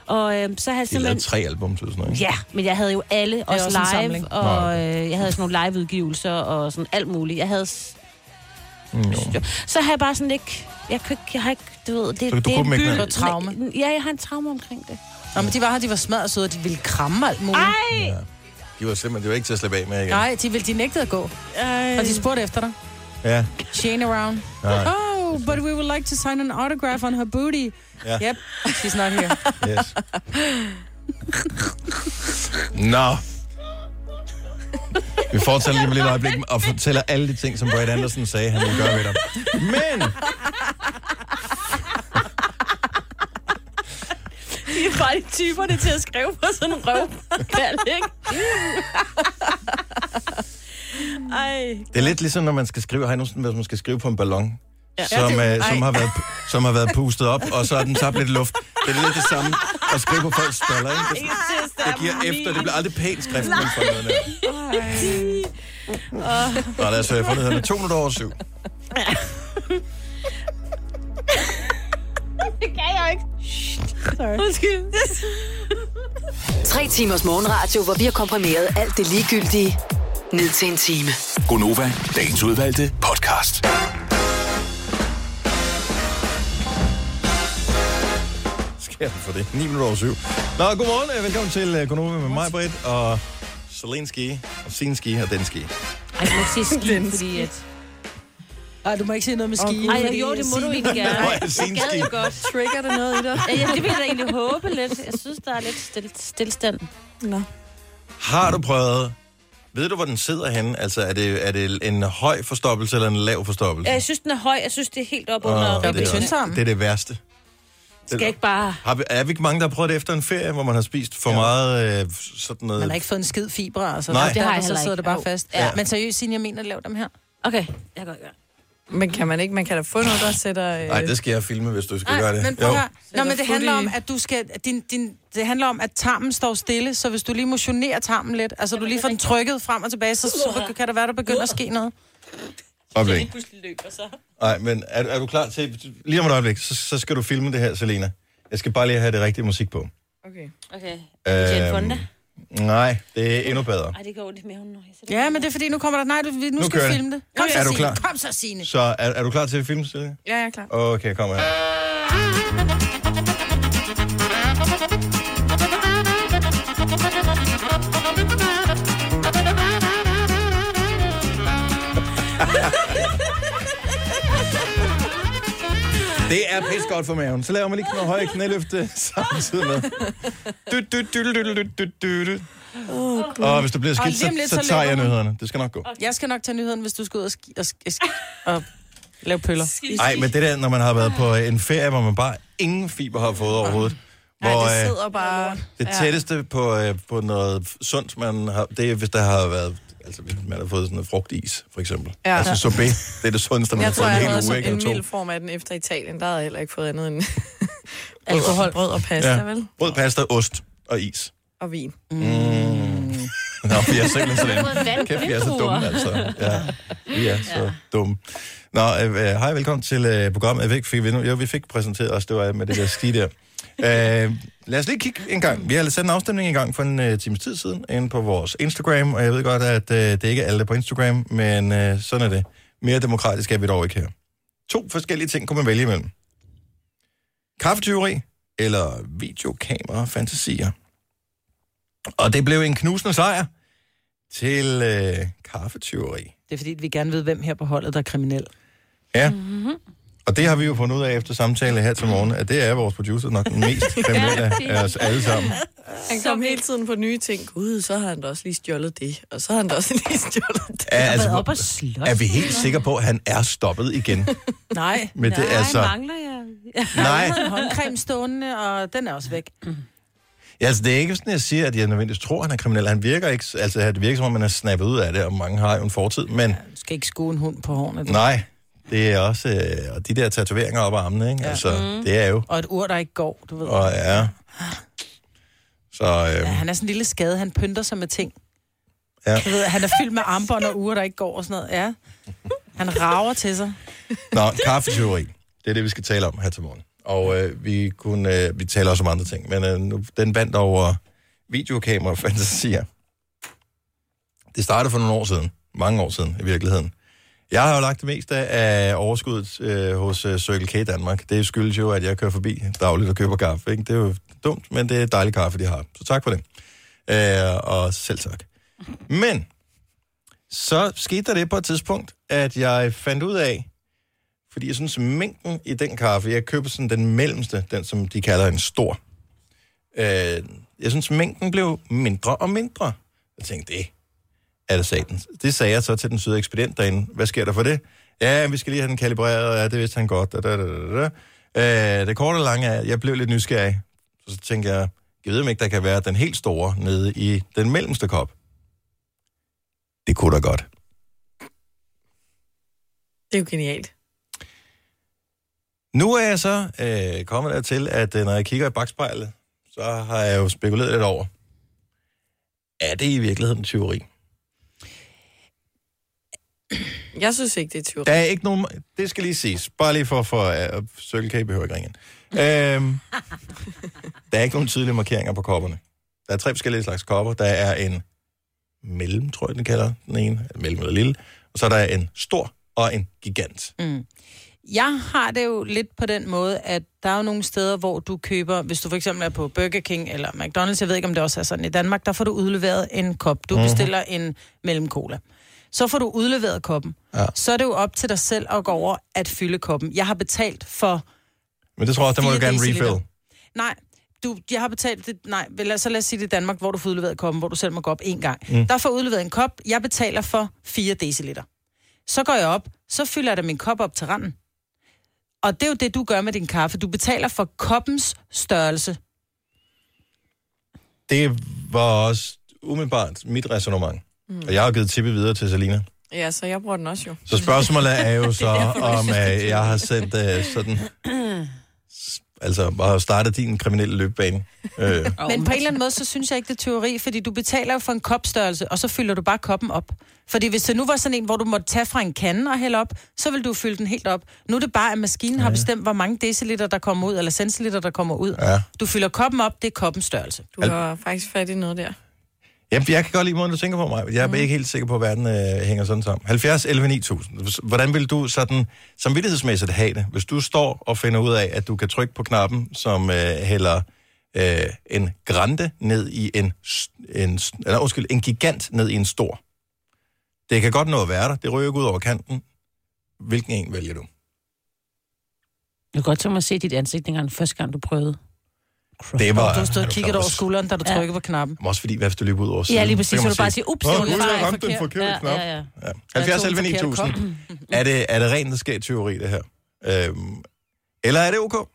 Og øh, så havde jeg De simpelthen... tre album, så sådan noget. ikke? Ja, men jeg havde jo alle, også, også live, og øh, jeg havde sådan nogle liveudgivelser og sådan alt muligt. Jeg havde... Mm, jo. Så har jeg bare sådan ikke... Jeg, kan, ikke- jeg har ikke... Du ved, det, Så du det er kunne en har traume. Ja, jeg har en traume omkring det. Nå, men de var her, de var smadret søde, og de ville kramme alt muligt. Ej! Ja. De var simpelthen, det var ikke til at slippe af med igen. Nej, de, ville, de nægtede at gå. Ej. Og de spurgte efter dig. Ja, Shane around. nej, Oh, but we would like to sign an autograph on her booty. Ja. Yep, she's not here. yes. Nå. Vi fortsætter lige med lidt øjeblik og fortæller alle de ting, som Brad Anderson sagde, han ville gøre ved dig. Men De er bare de typerne til at skrive på sådan en røvkald, *laughs* ikke? Ej. det er lidt ligesom, når man skal skrive, har I nogensinde været, man skal skrive på en ballon, ja. som, Ja, det- øh, som, har været, som har været pustet op, og så er den tabt lidt luft. Det er lidt det samme at skrive på folks staller, ikke? Det, det giver efter, det bliver aldrig pænt skrift, man får noget der. Nå, lad os øh, få nyhederne. To minutter over syv. Det kan jeg ikke. Sorry. Undskyld. *laughs* Tre timers morgenradio, hvor vi har komprimeret alt det ligegyldige ned til en time. Gonova, dagens udvalgte podcast. Skal jeg for det? 9 minutter over syv. Nå, godmorgen. øh, Velkommen til uh, Konoba med mig, Britt, og Celinski, og Sinski og Denski. Ej, jeg må ikke sige ski, *laughs* fordi at... Ej, du må ikke sige noget med ski. Ej, jo, det må du egentlig gerne. Jeg Jeg gad jo godt. Trigger det noget i dig? Ja, det vil jeg da egentlig håbe lidt. Jeg synes, der er lidt still, stillstand. Nå. Har du prøvet... Ved du, hvor den sidder henne? Altså, er det, er det en høj forstoppelse eller en lav forstoppelse? Ja, jeg synes, den er høj. Jeg synes, det er helt op under Oppe i ribben. tyndtarmen. det er det værste. Skal jeg ikke bare... Har vi, er vi ikke mange, der har prøvet det efter en ferie, hvor man har spist for ja. meget øh, sådan noget... Man har ikke fået en skid fibre, altså. Nej. Det Det har jeg så sidder ikke. det bare fast. Ja. Men seriøst, Signe, jeg mener at lave dem her. Okay, jeg går i gang. Men kan man ikke? Man kan da få noget, der sætter... Øh... Nej, det skal jeg filme, hvis du skal gøre det. men prøv. Nå, men det handler om, at du skal, din, din, det handler om, at tarmen står stille, så hvis du lige motionerer tarmen lidt, altså du lige får den trykket frem og tilbage, så, så kan der være, der begynder at ske noget. Øjeblik. Nej, men er, er du klar til... Lige om et øjeblik, så, så skal du filme det her, Selena. Jeg skal bare lige have det rigtige musik på. Okay. Okay. Fonda? Nej, det er endnu bedre. Ej, det går ondt i maven nu. Jeg sætter Ja, men det er fordi, nu kommer der... Nej, du, nu, Nu skal vi filme det. Kom Er så, du Signe. klar? Kom så, Signe. Så er, er du klar til at filme, Selena? Ja, jeg er klar. Okay, kom her. *laughs* Det er pis godt for maven. Så laver man lige noget høje knæløfte samtidig med. Du, du, du, du, du, du, du, du. Og hvis du bliver skidt, så, lidt, så så tager jeg nyhederne. Det skal nok gå. Jeg skal nok tage nyheden, hvis du skal ud og, ski, og, sk- sk- og lave pøller. Nej, men det der, når man har været på en ferie, hvor man bare ingen fiber har fået overhovedet. Ja, Hvor, det øh, sidder bare... det tætteste på, øh, på noget sundt, man har, det er, hvis der har været, altså hvis man har fået sådan noget frugtis, for eksempel. Ja. Altså sorbet, det er det sundeste, man Jeg har tror, fået en jeg hel uge, sådan ikke? en Eller to. mild form af den efter Italien. Der havde jeg heller ikke fået andet end *laughs* Alkohol. brød og pasta, Ja. ja. vel? Brød, pasta, ost og is. Og vin. *laughs* Nå, vi er simpelthen sådan *laughs* Kæft, vi er så dumme, altså. Ja, vi er så dumme. Nå, øh, øh, hej, velkommen til øh, programmet. Jeg ved ikke, fik vi, nu, jo, vi fik præsenteret os, det var med det der ski der. Øh, lad os lige kigge en gang. Vi har sat en afstemning i gang for en øh, times tid siden inde på vores Instagram, og jeg ved godt, at øh, det er ikke alle der på Instagram, men øh, sådan er det. Mere demokratisk er vi dog ikke her. To forskellige ting kunne man vælge imellem. Kaffetyveri eller videokamera fantasier. Og det blev en knusende sejr til øh, kaffetyveri. Det er fordi, vi gerne ved, hvem her på holdet, der er kriminel. Ja. Mm-hmm. Og det har vi jo fundet ud af efter samtale her til morgen, at det er vores producer nok den mest *laughs* kriminelle af os alle sammen. Han kom hele tiden på nye ting. Gud, så har han da også lige stjålet det. Og så har han da også *laughs* lige stjålet det. Er, Altså, op og slås. er vi helt sikre på, at han er stoppet igen? *laughs* Nej. Men det, Nej, altså, mangler jeg. nej, Jeg håndcreme stående, og den er også væk. ja, altså, det er ikke sådan, jeg siger, at jeg nødvendigvis tror, at han er kriminel. Han virker ikke, altså, det virker som om, man er snappet ud af det, og mange har jo en fortid, men Du skal ikke skue en hund på hårene. nej, det er også, øh, og de der tatoveringer op ad armene, ikke? Ja. Altså, det er jo, Og et ur, der ikke går, du ved. og ja. Så, øh, Ja, han er sådan en lille skade. Han pynter sig med ting. Ja. Du ved, han er fyldt med armbånd og uger, der ikke går og sådan noget. Ja. Han rager til sig. Nå, kaffeteori. Det er det, vi skal tale om her til morgen. Og øh, vi, kunne, øh, vi taler også om andre ting, men øh, nu, den vandt over videokamera fantasier. Det startede for nogle år siden. Mange år siden i virkeligheden. Jeg har jo lagt det meste af overskuddet øh, hos øh, Circle K Danmark. Det skyldes jo, at jeg kører forbi dagligt og køber kaffe. Ikke? Det er jo dumt, men det er dejlig kaffe, de har. Så tak for det. Øh, og selv tak. Men så skete der det på et tidspunkt, at jeg fandt ud af, fordi jeg synes, mængden i den kaffe, jeg køber sådan den mellemste, den som de kalder en stor. Øh, jeg synes, mængden blev mindre og mindre. Jeg tænkte, det er det satans. Det sagde jeg så til den søde ekspedient derinde. Hvad sker der for det? Ja, vi skal lige have den kalibreret, ja, det vidste han godt. Da, da, da, da. Øh, det korte og lange er, jeg blev lidt nysgerrig. Så tænkte jeg, jeg ved om ikke, der kan være den helt store nede i den mellemste kop. Det kunne da godt. Det er jo genialt. Nu er jeg så øh, kommet dertil, at øh, når jeg kigger i bagspejlet, så har jeg jo spekuleret lidt over, er det i virkeligheden tyveri? Jeg synes ikke, det er tyveri. Der er ikke nogen... Det skal lige siges. Bare lige for, for uh, Circle K behøver ikke ringe ind. Øhm, der er ikke nogen tydelige markeringer på kopperne. Der er tre forskellige slags kopper. Der er en mellem, tror jeg, den kalder den ene. Mellem eller lille. Og så er der en stor og en gigant. Jeg har det jo lidt på den måde, at der er jo nogle steder, hvor du køber, hvis du for eksempel er på Burger King eller McDonald's, jeg ved ikke, om det også er sådan i Danmark, der får du udleveret en kop. Du bestiller en mellem cola. Så får du udleveret koppen. Ja. Så er det jo op til dig selv at gå over at fylde koppen. Jeg har betalt for... Men det tror jeg også, der må du gerne deciliter. refill. Nej, du, jeg har betalt det, nej, vel, så lad os sige det i Danmark, hvor du får udleveret koppen, hvor du selv må gå op en gang. Mm. Der får udleveret en kop, jeg betaler for 4 deciliter. Så går jeg op, så fylder jeg da min kop op til randen. Og det er jo det, du gør med din kaffe. Du betaler for koppens størrelse. Det var også umiddelbart mit resonemang. Mm. Og jeg har givet tippet videre til Selina. Ja, så jeg bruger den også jo. Så spørgsmålet er jo *laughs* så, om uh, jeg har sendt uh, sådan... *clears throat* Altså, har startet din kriminelle løbebane. Øh, *laughs* Men på en eller anden måde, så synes jeg ikke, det er teori, fordi du betaler jo for en kopstørrelse, og så fylder du bare koppen op. Fordi hvis det nu var sådan en, hvor du måtte tage fra en kande og hælde op, så vil du fylde den helt op. Nu er det bare, at maskinen har bestemt, hvor mange deciliter, der kommer ud, eller centiliter, der kommer ud. Ja. Du fylder koppen op, det er koppens størrelse. Du har faktisk fat i noget der. Jeg, jeg kan godt lide måden, du tænker på mig. Jeg er mm. ikke helt sikker på, at verden øh, hænger sådan sammen. 70, 11, 9000. Hvordan vil du sådan samvittighedsmæssigt have det, hvis du står og finder ud af, at du kan trykke på knappen, som øh, hælder øh, en grande ned i en, en, eller, undskyld, en gigant ned i en stor. Det kan godt nå at være der. Det ryger ikke ud over kanten. Hvilken en vælger du? Jeg kan godt tænke mig at se dit ansigt, dengang første gang, du prøvede. Det var... Du har stået og var- over skulderen, da du Ja. trykkede på knappen. Men Også fordi, hvad hvis du løber ud over siden? Ja, lige præcis. Så man du bare sige, ups, det var jeg ramte den forkert." forkerte Ja, knap. ja, ja. Ja. 70 tog 11 den forkerte 9000. Er det, er det rent, der sker teori, det her? Øhm, eller er det ok?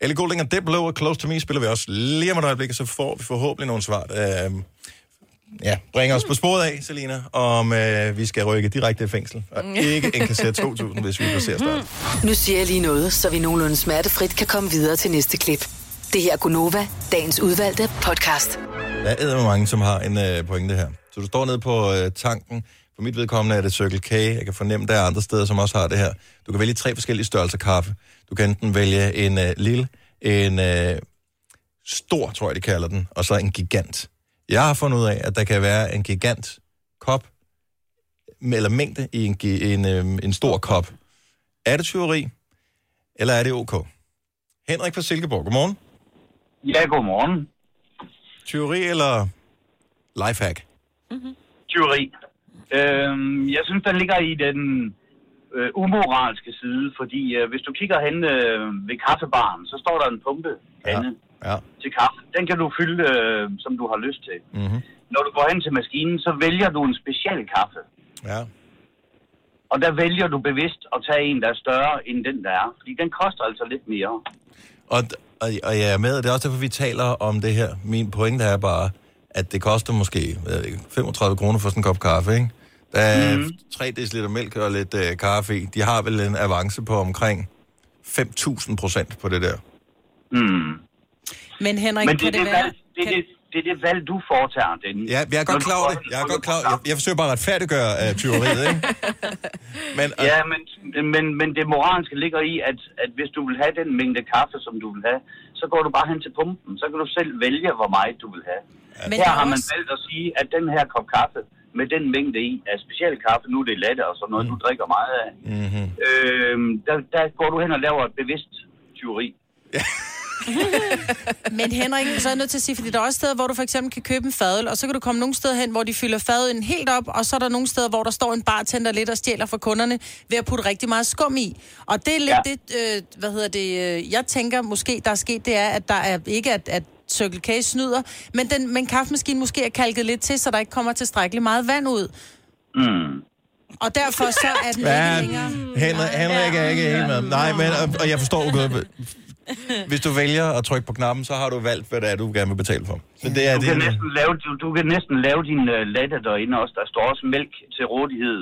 Elle Golding og Deep Low og Close to Me spiller vi også lige om et øjeblik, og så får vi forhåbentlig nogle svar. Øhm, ja, bring os på sporet af, Selina, om øh, vi skal rykke direkte i fængsel. Og *laughs* ikke indkassere 2.000, hvis vi passerer start. Nu siger jeg lige noget, så vi nogenlunde smertefrit kan komme videre til næste klip. Det her er Gunova, dagens udvalgte podcast. Der er eddermame mange, som har en øh, pointe her. Så du står nede på øh, tanken. For mit vedkommende er det Circle K. Jeg kan fornemme, der er andre steder, som også har det her. Du kan vælge tre forskellige størrelser kaffe. Du kan enten vælge en øh, lille, en øh, stor, tror jeg, de kalder den, og så en gigant. Jeg har fundet ud af, at der kan være en gigant kop, eller mængde i en, en, øh, en stor kop. Er det tyveri, eller er det ok? Henrik fra Silkeborg, godmorgen. Ja, godmorgen. Tyveri eller lifehack? Tyveri. Øhm, jeg synes, den ligger i den øh, umoralske side, fordi øh, hvis du kigger hen øh, ved kaffebaren, så står der en pumpe Ja. ja. til kaffe. Den kan du fylde, øh, som du har lyst til. Mm-hmm. Når du går hen til maskinen, så vælger du en speciel kaffe. Ja. Og der vælger du bevidst at tage en, der er større end den, der er. Fordi den koster altså lidt mere. Og, og, og jeg er med, og det er også derfor, vi taler om det her. Min pointe er bare, at det koster måske hvad ved jeg, 35 kroner for sådan en kop kaffe, ikke? Der er mm. 3 dl mælk og lidt øh, kaffe i. De har vel en avance på omkring 5.000 procent på det der. Hmm. Men Henrik, Men det kan er det det, være... det, kan- det, det er det valg, du foretager, den. Ja, jeg er godt klar over det. Jeg er godt klar jeg, jeg forsøger bare at retfærdiggøre uh, tyveriet, ikke? *laughs* Men, uh, Ja, men, men, men det moralske ligger i, at, at hvis du vil have den mængde kaffe, som du vil have, så går du bare hen til pumpen. Så kan du selv vælge, hvor meget du vil have. Men Her der er har man valgt at sige, at den her kop kaffe med den mængde i er speciel kaffe, nu er det latte og sådan noget, mm. du drikker meget af. mm-hmm. Øhm, der, der går du hen og laver et bevidst tyveri. *laughs* *laughs* Men Henrik, så er jeg nødt til at sige, fordi der er også steder, hvor du for eksempel kan købe en fadøl, og så kan du komme nogle steder hen, hvor de fylder fadølen helt op, og så er der nogle steder, hvor der står en bartender lidt og stjæler fra kunderne ved at putte rigtig meget skum i. Og det er lidt Ja. det, øh, hvad hedder det, øh, jeg tænker måske, der er sket, det er, at der er ikke, at, at Circle K snyder, men, den, men kaffemaskinen måske er kalket lidt til, så der ikke kommer tilstrækkeligt meget vand ud. Mm. Og derfor så er den *laughs* Ja, ikke længere... Henrik, Henrik er ikke helt med. Nej, men, og, og jeg forstår godt. *laughs* Hvis du vælger at trykke på knappen, så har du valgt, hvad det er, du gerne vil betale for. Så det er Du, kan din... næsten lave, du, du kan næsten lave din uh, latte derinde også. Der står også mælk til rådighed.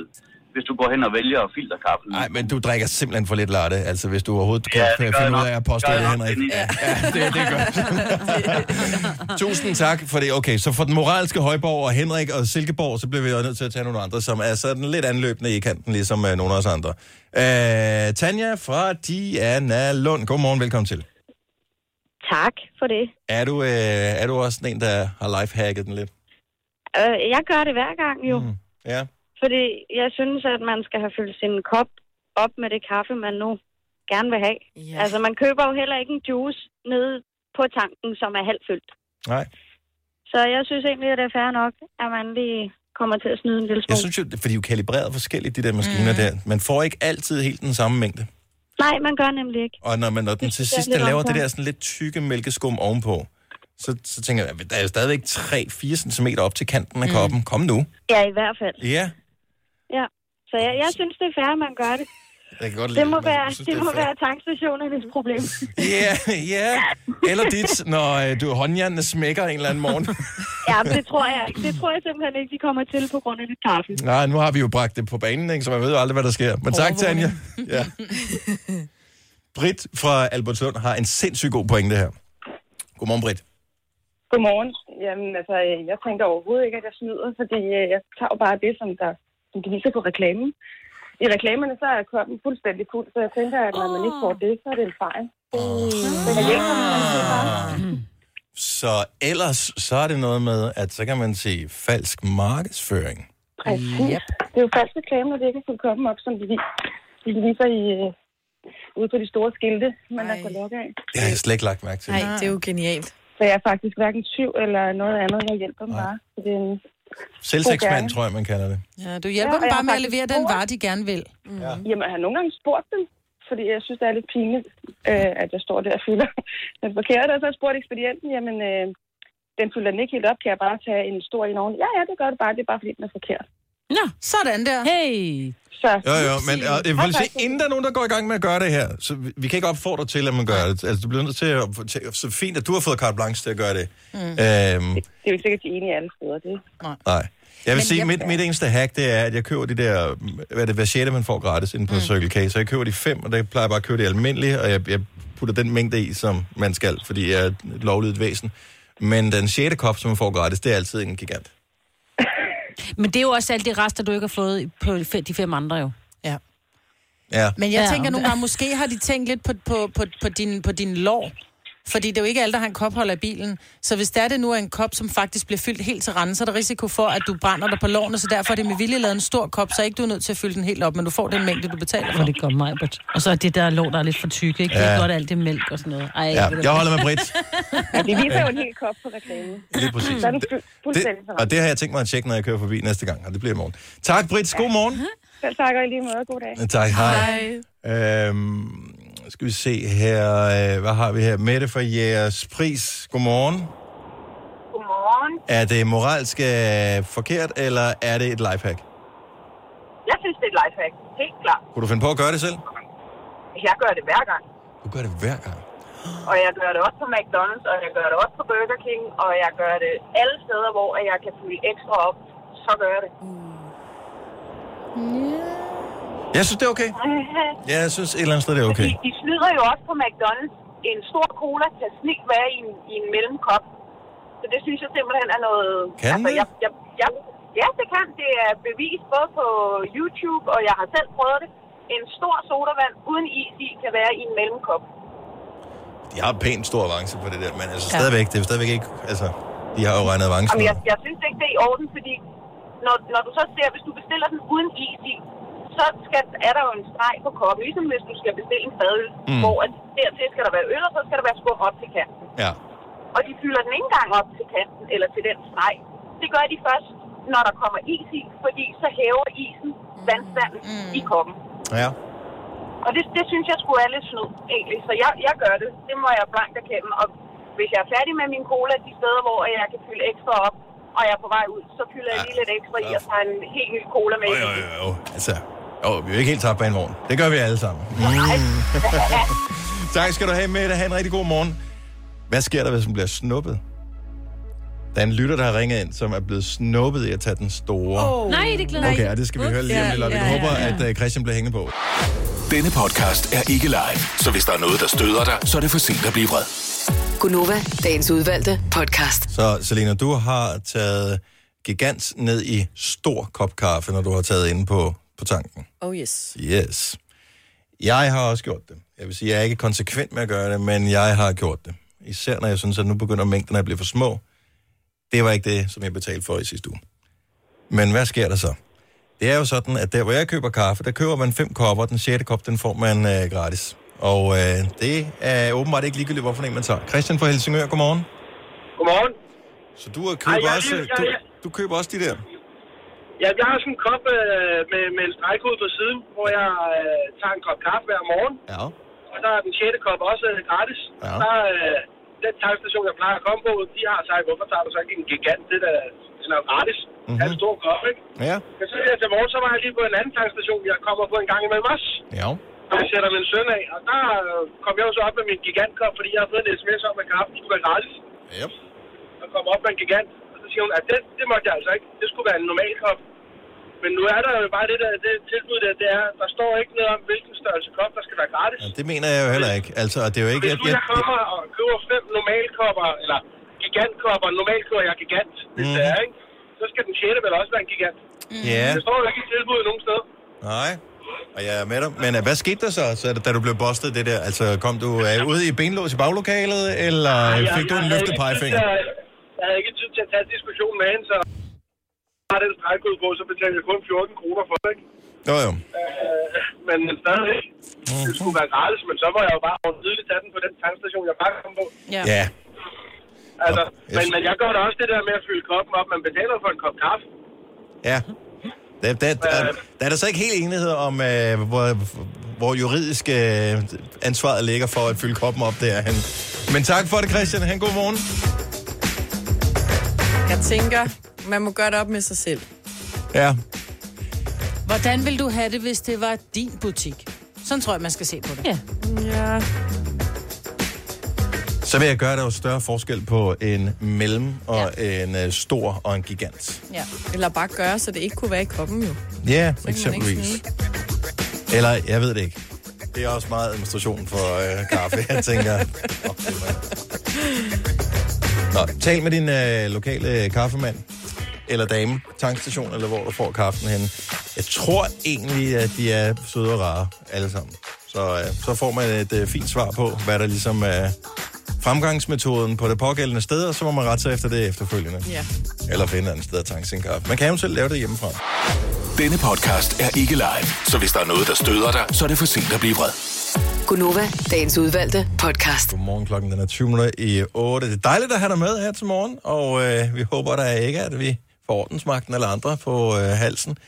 Hvis du går hen og vælger filterkaffen. Nej, men du drikker simpelthen for lidt latte, altså hvis du overhovedet kan Ja, det gør finde jeg ud af nok. at påstå Gør det, nok, Henrik. Dennis. Ja, ja det, det er godt. *laughs* Tusind tak for det. Okay, så for den moralske Højborg og Henrik og Silkeborg, så bliver vi jo nødt til at tage nogle andre, som er sådan lidt anløbende i kanten, ligesom uh, nogle af os andre. Uh, Tanja fra Diana Lund. Godmorgen, velkommen til. Tak for det. Er du, uh, er du også en, der har lifehacket den lidt? Øh, jeg gør det hver gang jo, mm. Ja. Fordi jeg synes, at man skal have fyldt sin kop op med det kaffe, man nu gerne vil have. Ja. Altså, man køber jo heller ikke en juice nede på tanken, som er halvfyldt. Nej. Så jeg synes egentlig, at det er fair nok, at man lige kommer til at snyde en lille smule. Jeg synes jo, for de er jo kalibreret forskelligt, de der maskiner mm. der. Man får ikke altid helt den samme mængde. Nej, man gør nemlig ikke. Og når, man, når den til sidst den laver det unfair. der sådan lidt tykke mælkeskum ovenpå, så, så tænker jeg, der er jo stadigvæk 3-4 cm op til kanten af koppen. Kom nu. Ja, i hvert fald. Ja, Ja. Så jeg, jeg synes, det er fair, at man gør det. jeg kan godt Det lide må men være, synes, det er må fair. være tankstationernes problem. *laughs* Ja, ja. Eller dit, når øh, du håndjernene smækker en eller anden morgen. *laughs* ja, men det tror jeg ikke. Det tror jeg simpelthen ikke, de kommer til på grund af det kaffe. Nej, nu har vi jo bragt det på banen, ikke? så man ved jo aldrig, hvad der sker. Men tak, Tanja. Ja. *laughs* Britt fra Albertslund har en sindssygt god pointe her. Godmorgen, Britt. Godmorgen. Jamen, altså, jeg tænker overhovedet ikke, at jeg snyder, fordi øh, jeg tager jo bare det, som, der, som de viser på reklamen. I reklamerne, så er koppen fuldstændig fuld, så jeg tænker, at når man ikke får det, så er det en fejl. Det er man siger bare. Så ellers så er det noget med, at så kan man se falsk markedsføring. Præcis. Yep. Det er jo falsk reklame, når det ikke er koppen op, som de, de viser i, øh, ude på de store skilte, man har fået lukke af. Det har jeg slet ikke lagt mærke til. Nej, det er jo genialt. Så jeg er faktisk hverken tyv eller noget andet. Jeg hjælper dem bare. Så det er en Selvsæksmand, tror jeg, man kalder det. Ja, du hjælper Ja, dem bare med at levere den vare, de gerne vil. Mm. Ja. Jamen, jeg har nogle gange spurgt dem, fordi jeg synes, det er lidt pinligt, øh, at jeg står der og fylder *laughs* den forkerte. Og så har jeg spurgt ekspedienten, jamen, øh, den fylder den ikke helt op, kan jeg bare tage en stor en oven? Ja, ja, det gør det bare, det er bare fordi, den er forkert. Nå, sådan der. Hey! Så, Jo, jo, men øh, jeg vil sige, inden der er nogen, der går i gang med at gøre det her, så vi, vi kan ikke opfordre til, at man gør det. Altså, du bliver nødt til at... til- Så fint, at du har fået carte blanche til at gøre det. Mm. Øhm, Det er jo ikke sikkert, de er enige alle steder. Det. nej. Jeg vil Men sige, jeg- mit, mit eneste hack, det er, at jeg køber de der, hvad er det, hver sjette, man får gratis inde på mm. Circle K. Så jeg køber de fem, og der plejer jeg bare at købe de almindelige, og jeg, jeg putter den mængde i, som man skal, fordi jeg er et lovlydigt væsen. Men den sjette kop, som man får gratis, det er altid en gigant. Men det er jo også alt det rester, du ikke har fået på de fem andre jo. Ja. Ja. Men jeg Ja, tænker nogle gange, måske har de tænkt lidt på, på, på, på, din, på din lår. Fordi det er jo ikke alle, der har en kopholder i bilen. Så hvis der er det nu er en kop, som faktisk bliver fyldt helt til randen, så er der risiko for, at du brænder dig på lårene, så derfor er det med vilje lavet en stor kop, så ikke du er nødt til at fylde den helt op, men du får den mængde, du betaler for. Det går mig, but. Og så er det der lå, der er lidt for tykke, ikke? Det Ja. er godt alt det mælk og sådan noget. Ej, Ja, jeg holder med Britt. *laughs* Ja, de viser jo en hel kop på reklamen. Lige præcis. Så er Det, det, og det har jeg tænkt mig at tjekke, når jeg kører forbi næste gang, og det bliver i morgen. Tak, Britt. God morgen. *laughs* Selv tak, og i lige måde. God dag. Tak, hej. Øhm, skal vi se her, øh, hvad har vi her? Mette fra Jægers Pris. Godmorgen. Godmorgen. Er det moralsk øh, forkert, eller er det et lifehack? Jeg synes, det er et lifehack. Helt klart. Kunne du finde på at gøre det selv? Jeg gør det hver gang. Du gør det hver gang. Og jeg gør det også på McDonald's, og jeg gør det også på Burger King, og jeg gør det alle steder, hvor jeg kan fylde ekstra op. Så gør jeg det. Jeg synes, det er okay. *laughs* Ja, jeg synes et eller andet sted, det er okay. Fordi de snyder jo også på McDonald's. En stor cola kan snilt være i en, i en mellemkop. Så det synes jeg simpelthen er noget... Kan altså, det? jeg, jeg, jeg, ja, det kan. Det er bevis både på YouTube, og jeg har selv prøvet det. En stor sodavand uden is i kan være i en mellemkop. De har pænt stor avance på det der, men altså stadigvæk, det er stadigvæk ikke... Altså, de har jo regnet avancen Jamen, jeg, jeg synes ikke, det er i orden, fordi når, når du så ser, hvis du bestiller den uden is i, så skal, er der jo en streg på koppen, ligesom hvis du skal bestille en fadøl, Mm. mm. hvor at dertil skal der være øl, og så skal der være skum op til kanten. Ja. Og de fylder den ikke engang op til kanten, eller til den streg. Det gør de først, når der kommer is i, fordi så hæver isen vandstanden mm. i koppen. Ja. Og det, det synes jeg skulle er lidt snyd, egentlig. Så jeg, jeg gør det. Det må jeg blankt erkende. Og hvis jeg er færdig med min cola de steder, hvor jeg kan fylde ekstra op, og jeg er på vej ud, så fylder jeg lige lidt ekstra i og tager en helt ny cola med. Jo, jo, jo. Altså, jo, vi er jo ikke helt tabt bag en vogn. Det gør vi alle sammen. Mm. *laughs* tak skal du have med det. Ha' en rigtig god morgen. Hvad sker der, hvis man bliver snuppet? Der er en lytter, der har ringet ind, som er blevet snuppet i at tage den store. Oh. Nej, det glæder Okay, og det skal vi høre lige om lidt. og Vi håber, at uh, Christian bliver hængende på. Denne podcast er ikke live, så hvis der er noget, der støder dig, så er det for sent at blive vred. Gunova, dagens udvalgte podcast. Så Selina, du har taget gigant ned i stor kop kaffe, når du har taget ind på, på tanken. Oh yes. Yes. Jeg har også gjort det. Jeg vil sige, jeg er ikke konsekvent med at gøre det, men jeg har gjort det. Især når jeg synes, at nu begynder mængderne at blive for små. Det var ikke det, som jeg betalte for i sidste uge. Men hvad sker der så? Det er jo sådan, at der, hvor jeg køber kaffe, der køber man fem kopper. Den sjette kop, den får man øh, gratis. Og øh, det er åbenbart ikke ligegyldigt, hvorfor en man tager. Christian fra Helsingør, godmorgen. Godmorgen. Så du køber, Ej, jeg også, jeg- du, jeg- du køber også de der? Ja, jeg har sådan en kop øh, med, med en stregkode på siden, hvor jeg øh, tager en kop kaffe hver morgen. Ja. Og der er den sjette kop også øh, gratis. Ja. Og der øh, den tankstation, jeg plejer at komme på, de har sagt, hvorfor tager du så ikke en gigant? Det der, den er gratis. Mhm. Mm-hmm. Er en stor kop, ikke? Ja. Men så her til morgen, så var jeg lige på en anden tankstation, jeg kommer på en gang imellem os. Ja. Og jeg sætter min søn af, og der øh, kom jeg jo så op med min gigantkop, fordi jeg har fået en sms om, at kaffen skulle være gratis. Yep. Og kom op med en gigant. Hun, at det, det måtte jeg altså ikke. Det skulle være en normal kop. Men nu er der jo bare det der det tilbud, der, det er, der står ikke noget om, hvilken størrelse kop, der skal være gratis. Det mener jeg jo heller ikke. Altså, det er jo ikke... Hvis nu Jeg, jeg kommer og køber fem normalkopper, eller gigantkopper, normalt køber jeg gigant, hvis Mhm. det er, ikke? Så skal den sjette vel også være en gigant. Ja. Det står jo ikke i tilbuddet nogen steder. Nej. Og jeg er med dig. Men øh, hvad skete der så, så da du blev bustet det der? Altså, kom du øh, ud i benlås i baglokalet, eller jeg- fik du jeg en havde løftet Jeg havde ikke tid til at tage diskussionen med hende, så har den stregkode på, så betaler jeg kun 14 kroner for det, ikke? Jo, jo. Øh, men men stadig Det skulle være gratis, men så må jeg jo bare tidligt tage den på den tankstation, jeg bare kom på. Ja. Ja. Altså, jeg men, men jeg gør da også det der med at fylde koppen op. Man betaler for en kop kaffe. Ja. Der, der, der, der er der så ikke helt enighed om, øh, hvor, hvor juridisk øh, ansvaret ligger for at fylde koppen op derhen. Men tak for det, Christian. Han god morgen. Jeg tænker, man må gøre det op med sig selv. Ja. Hvordan vil du have det, hvis det var din butik? Sådan tror jeg, man skal se på det. Ja. Ja. Så vil jeg gøre, der er jo større forskel på en mellem og ja. en øh, stor og en gigant. ja. Eller bare gøre, så det ikke kunne være i koppen jo. Ja, Så eksempelvis. Eller, jeg ved det ikke. Det er også meget administration for øh, kaffe, jeg tænker. Oh, *laughs* Nå, tal med din øh, lokale kaffemand eller dame, tankstation, eller hvor du får kaffen hen. Jeg tror egentlig, at de er søde og rare, alle sammen. Så, øh, så får man et øh, fint svar på, hvad der ligesom er fremgangsmetoden på det pågældende sted, og så må man rette sig efter det efterfølgende. Ja. Eller finde et andet sted at tanke sin kaffe. Man kan jo selv lave det hjemmefra. Denne podcast er ikke live, så hvis der er noget, der støder dig, så er det for sent at blive vred. Gunova, dagens udvalgte podcast. Godmorgen, klokken den er 20 minutter i 8. Det er dejligt at have dig med her til morgen, og øh, vi håber da ikke, at vi får ordensmagten eller andre på øh, halsen,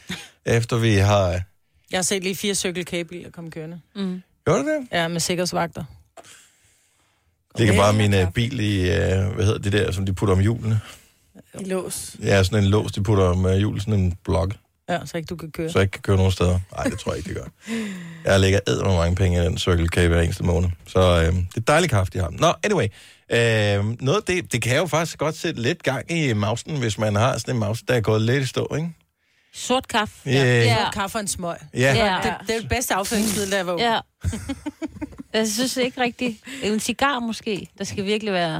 efter vi har... Jeg har set lige fire Circle K-biler komme kørende. Mm. Gjorde du det? Ja, med sikkerhedsvagter. Ligger bare min øh, bil i, øh, hvad hedder det der, som de putter om hjulene? I lås. Ja, sådan en lås, de putter om øh, hjul, sådan en blok, Ja, så ikke du kan køre. så jeg ikke kan køre nogen steder. Nej, det tror jeg ikke, det gør. Jeg lægger æd med mange penge i den Circle K hver eneste måned. Så øh, det er dejligt kaffe, de har. Nå, anyway. Øh, noget af det, det kan jo faktisk godt sætte lidt gang i mausen, hvis man har sådan en mouse, der er gået lidt i stå, ikke? Sort kaffe. Ja. Ja. Ja. Kaffe og en smøg. Ja. Ja. Det, det er det bedste afføringsmiddel, der var. Ja. Jeg synes ikke rigtigt. En cigar måske. Der skal virkelig være...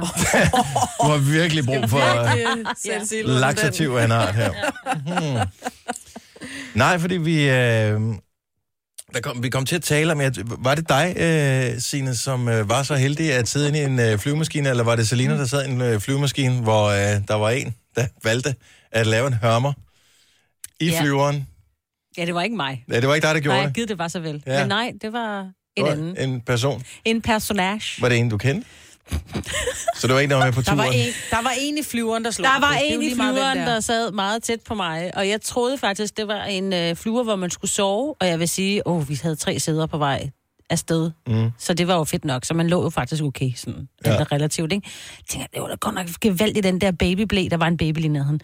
Du har virkelig brug for luften. laxativ af en art her. Hmm. Nej, fordi vi... Øh, der kom, vi kom til at tale om, at, var det dig, øh, Signe, som øh, var så heldig at sidde inde i en øh, flyvemaskine, eller var det Selina, der sad i en øh, flyvemaskine, hvor øh, der var en, der valgte at lave en hørmer i Ja. flyveren? Ja, det var ikke mig. Ja, det var ikke dig, der gjorde Nej, det. givet det var så vel. Ja. Men nej, det var en Det var anden. En person. En personage. Var det en, du kendte? Så det var en, der var med på Der turen? var, en, der var en i flyveren, der slog. Der var en i flyveren, det er. der sad meget tæt på mig, og jeg troede faktisk, det var en øh, flyver, hvor man skulle sove, og jeg vil sige, åh, vi havde tre sæder på vej afsted. Mm. Så det var jo fedt nok, så man lå jo faktisk okay, sådan Ja. ja. relativt, ikke? Jeg tænker, det var da godt nok gevaldigt, den der babyblæ, der var en baby lige nede.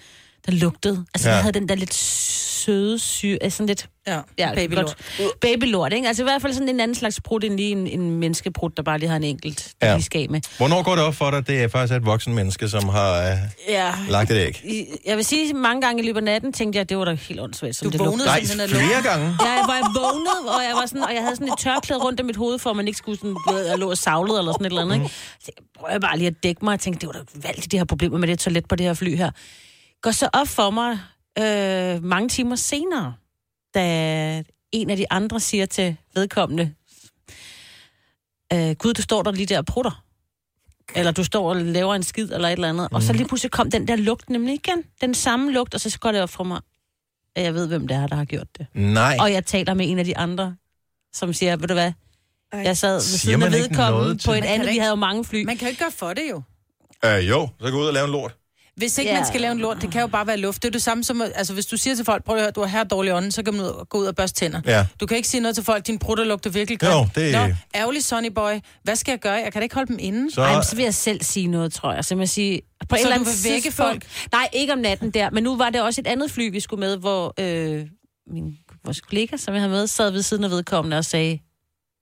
Der lugtede. Altså, Ja. ja. havde den der lidt søde syre, altså sådan lidt... Ja, ja babylort. godt. Babylort, ikke? Altså i hvert fald sådan en anden slags brud, end lige en, en menneskebrud, der bare lige har en enkelt, der Ja. lige skal med. Hvornår går det op for dig, at det er faktisk et voksen menneske, som har øh, Ja. lagt et æg? Jeg vil sige, mange gange i løbet af natten tænkte jeg, at det var da helt åndssvagt. Som Du det vågnede lugtede. Nej, af flere lugt. gange. Ja, jeg vågnede, og jeg, var sådan, og jeg havde sådan et tørklæde rundt om mit hoved, for at man ikke skulle sådan, ved, jeg lå og savlede eller sådan et eller andet. Ikke? Så jeg prøvede bare lige at dække mig, og tænkte, det var da valgt, de her problemer med det toilet på det her fly her. Går så op for mig øh, mange timer senere, da en af de andre siger til vedkommende, øh, Gud, du står der lige der og prutter. Eller du står og laver en skid, eller et eller andet. Mm. Og så lige pludselig kom den der lugt nemlig igen. Den samme lugt, og så går det op for mig, at jeg ved, hvem det er, der har gjort det. Nej. Og jeg taler med en af de andre, som siger, ved du hvad, jeg sad ved siden af vedkommende på et andet, vi havde jo mange fly. Man kan jo ikke gøre for det jo. Øh, jo, så gå ud og lave en lort. Hvis ikke Ja. man skal lave en lort, det kan jo bare være luft. Det er det samme som, altså hvis du siger til folk, prøv at høre, du har her dårlig ånd, så kan man ud og gå ud og børste tænder. Ja. Du kan ikke sige noget til folk, din brutter lugter virkelig Jo, grimt. det- Nå, ærgerlig Sonny Boy. Hvad skal jeg gøre? Jeg kan da ikke holde dem inde. Så. Ej, så vil jeg selv sige noget, tror jeg. Så jeg sige, på Så eller du anden vil vække tidspunkt- Nej, ikke om natten der. Men nu var det også et andet fly, vi skulle med, hvor øh, min, vores kollega, som jeg har med, sad ved siden af vedkommende og sagde,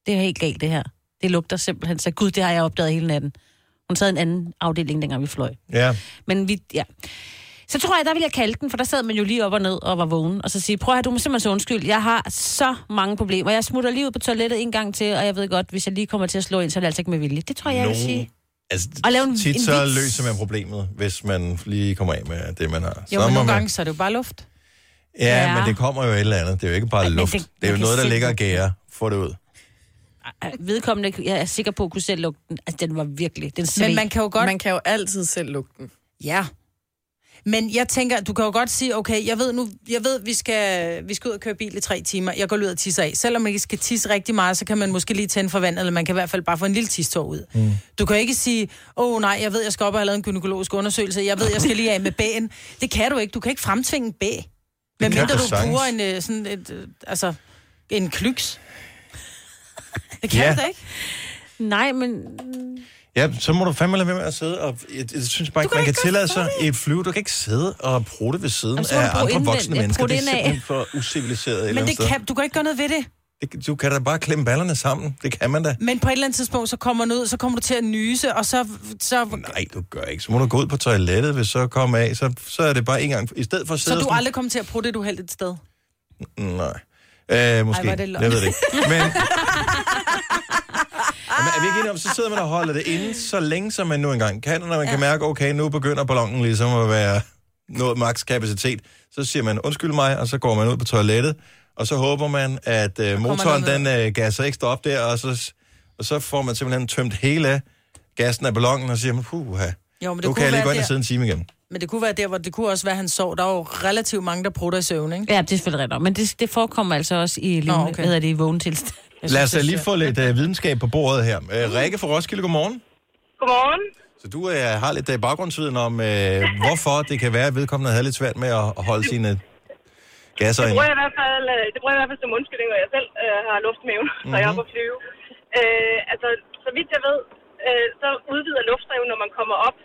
det er helt galt det her. Det lugter simpelthen. Så gud, det har jeg opdaget hele natten. Hun sad i en anden afdeling, dengang vi fløj. ja. Men vi, ja. Så tror jeg, der ville jeg kalde den, for der sad man jo lige op og ned og var vågen, og så sige, prøv at du må simpelthen så undskyld, jeg har så mange problemer. Jeg smutter lige ud på toilettet en gang til, og jeg ved godt, hvis jeg lige kommer til at slå ind, så er det altså ikke med vilje. Det tror jeg, jeg vil sige. Altså, Og lave en- tit en så vits. løser man problemet, hvis man lige kommer af med det, man har. Jo, så men nogle man... gange, så er det jo bare luft. Ja, Ja. men det kommer jo et eller andet. Det er jo ikke bare Ej, men luft. det- Det, er jo noget, der ligger og gærer. Få det ud. Vedkommende, jeg er sikker på at kunne selv lugte den. Altså, den var virkelig, den sved. Men man kan jo godt... Man kan jo altid selv lugte den. Ja. Men jeg tænker, du kan jo godt sige, okay, jeg ved nu, jeg ved, vi skal, vi skal ud og køre bil i tre timer. Jeg går ud og tisser af. Selvom man ikke skal tisse rigtig meget, så kan man måske lige tænde for vand, eller man kan i hvert fald bare få en lille tistår ud. Mm. Du kan ikke sige, åh oh, nej, jeg ved, jeg skal op og have lavet en gynækologisk undersøgelse. Jeg ved, jeg skal lige af med bæen. Det kan du ikke. Du kan ikke fremtvinge bæ. Men kan mindre du bruger en, øh, sådan et, øh, altså, en klyks. Det kan Ja. du da ikke. Nej, men... Ja, så må du fandme lade være med at sidde og... Jeg, jeg synes bare ikke, man kan tillade sig i et fly. Du kan ikke sidde og prutte ved siden Jamen, så af andre indvendigt. voksne mennesker. Det prutte er simpelthen for uciviliseret et eller Men det kan, du kan ikke gøre noget ved det. Det, du kan da bare klemme ballerne sammen. Det kan man da. Men på et eller andet tidspunkt, så kommer du ud, så kommer du til at nyse, og så... så Nej, du gør ikke. Så må du gå ud på toilettet, hvis så kommer af. Så, så er det bare en gang... I stedet for at Så sidde du sådan- aldrig kommer til at prøve det, du heldigt et sted? Nej. Øh, måske. Ej, det løgn. jeg ved det ikke. Men... *laughs* Men er vi ikke enige om, så sidder man og holder det inde så længe, som man nu engang kan, og når man ja. kan mærke, okay, nu begynder ballonen ligesom at være nået maks kapacitet, så siger man, undskyld mig, og så går man ud på toilettet, og så håber man, at øh, motoren noget den øh, gasser ekstra op der, og så, og så får man simpelthen tømt hele gassen af ballonen, og siger man, puha, Jo, men det nu kan jeg lige gå ind og sidde en time igen. Men det kunne være der, hvor det kunne også være, at han sov. Der er jo relativt mange, der prutter i søvn, ikke? Ja, det er selvfølgelig rigtigt. Men det, det forekommer altså også i levende, Nå, oh, okay. hvad hedder det, i vågen tilstand. *laughs* Lad os det lige få lidt øh, videnskab på bordet her. Øh, Rikke fra Roskilde, godmorgen. Godmorgen. Så du øh, har lidt øh, baggrundsviden om, øh, hvorfor det kan være, at vedkommende havde lidt svært med at holde sine gasser Det ind. bruger jeg i hvert fald, det bruger jeg i hvert fald som undskyldning, når jeg selv øh, har luftmaven, mm-hmm. *laughs* når jeg er på at flyve. Øh, altså, så vidt jeg ved, øh, så udvider luft sig jo, når man kommer op.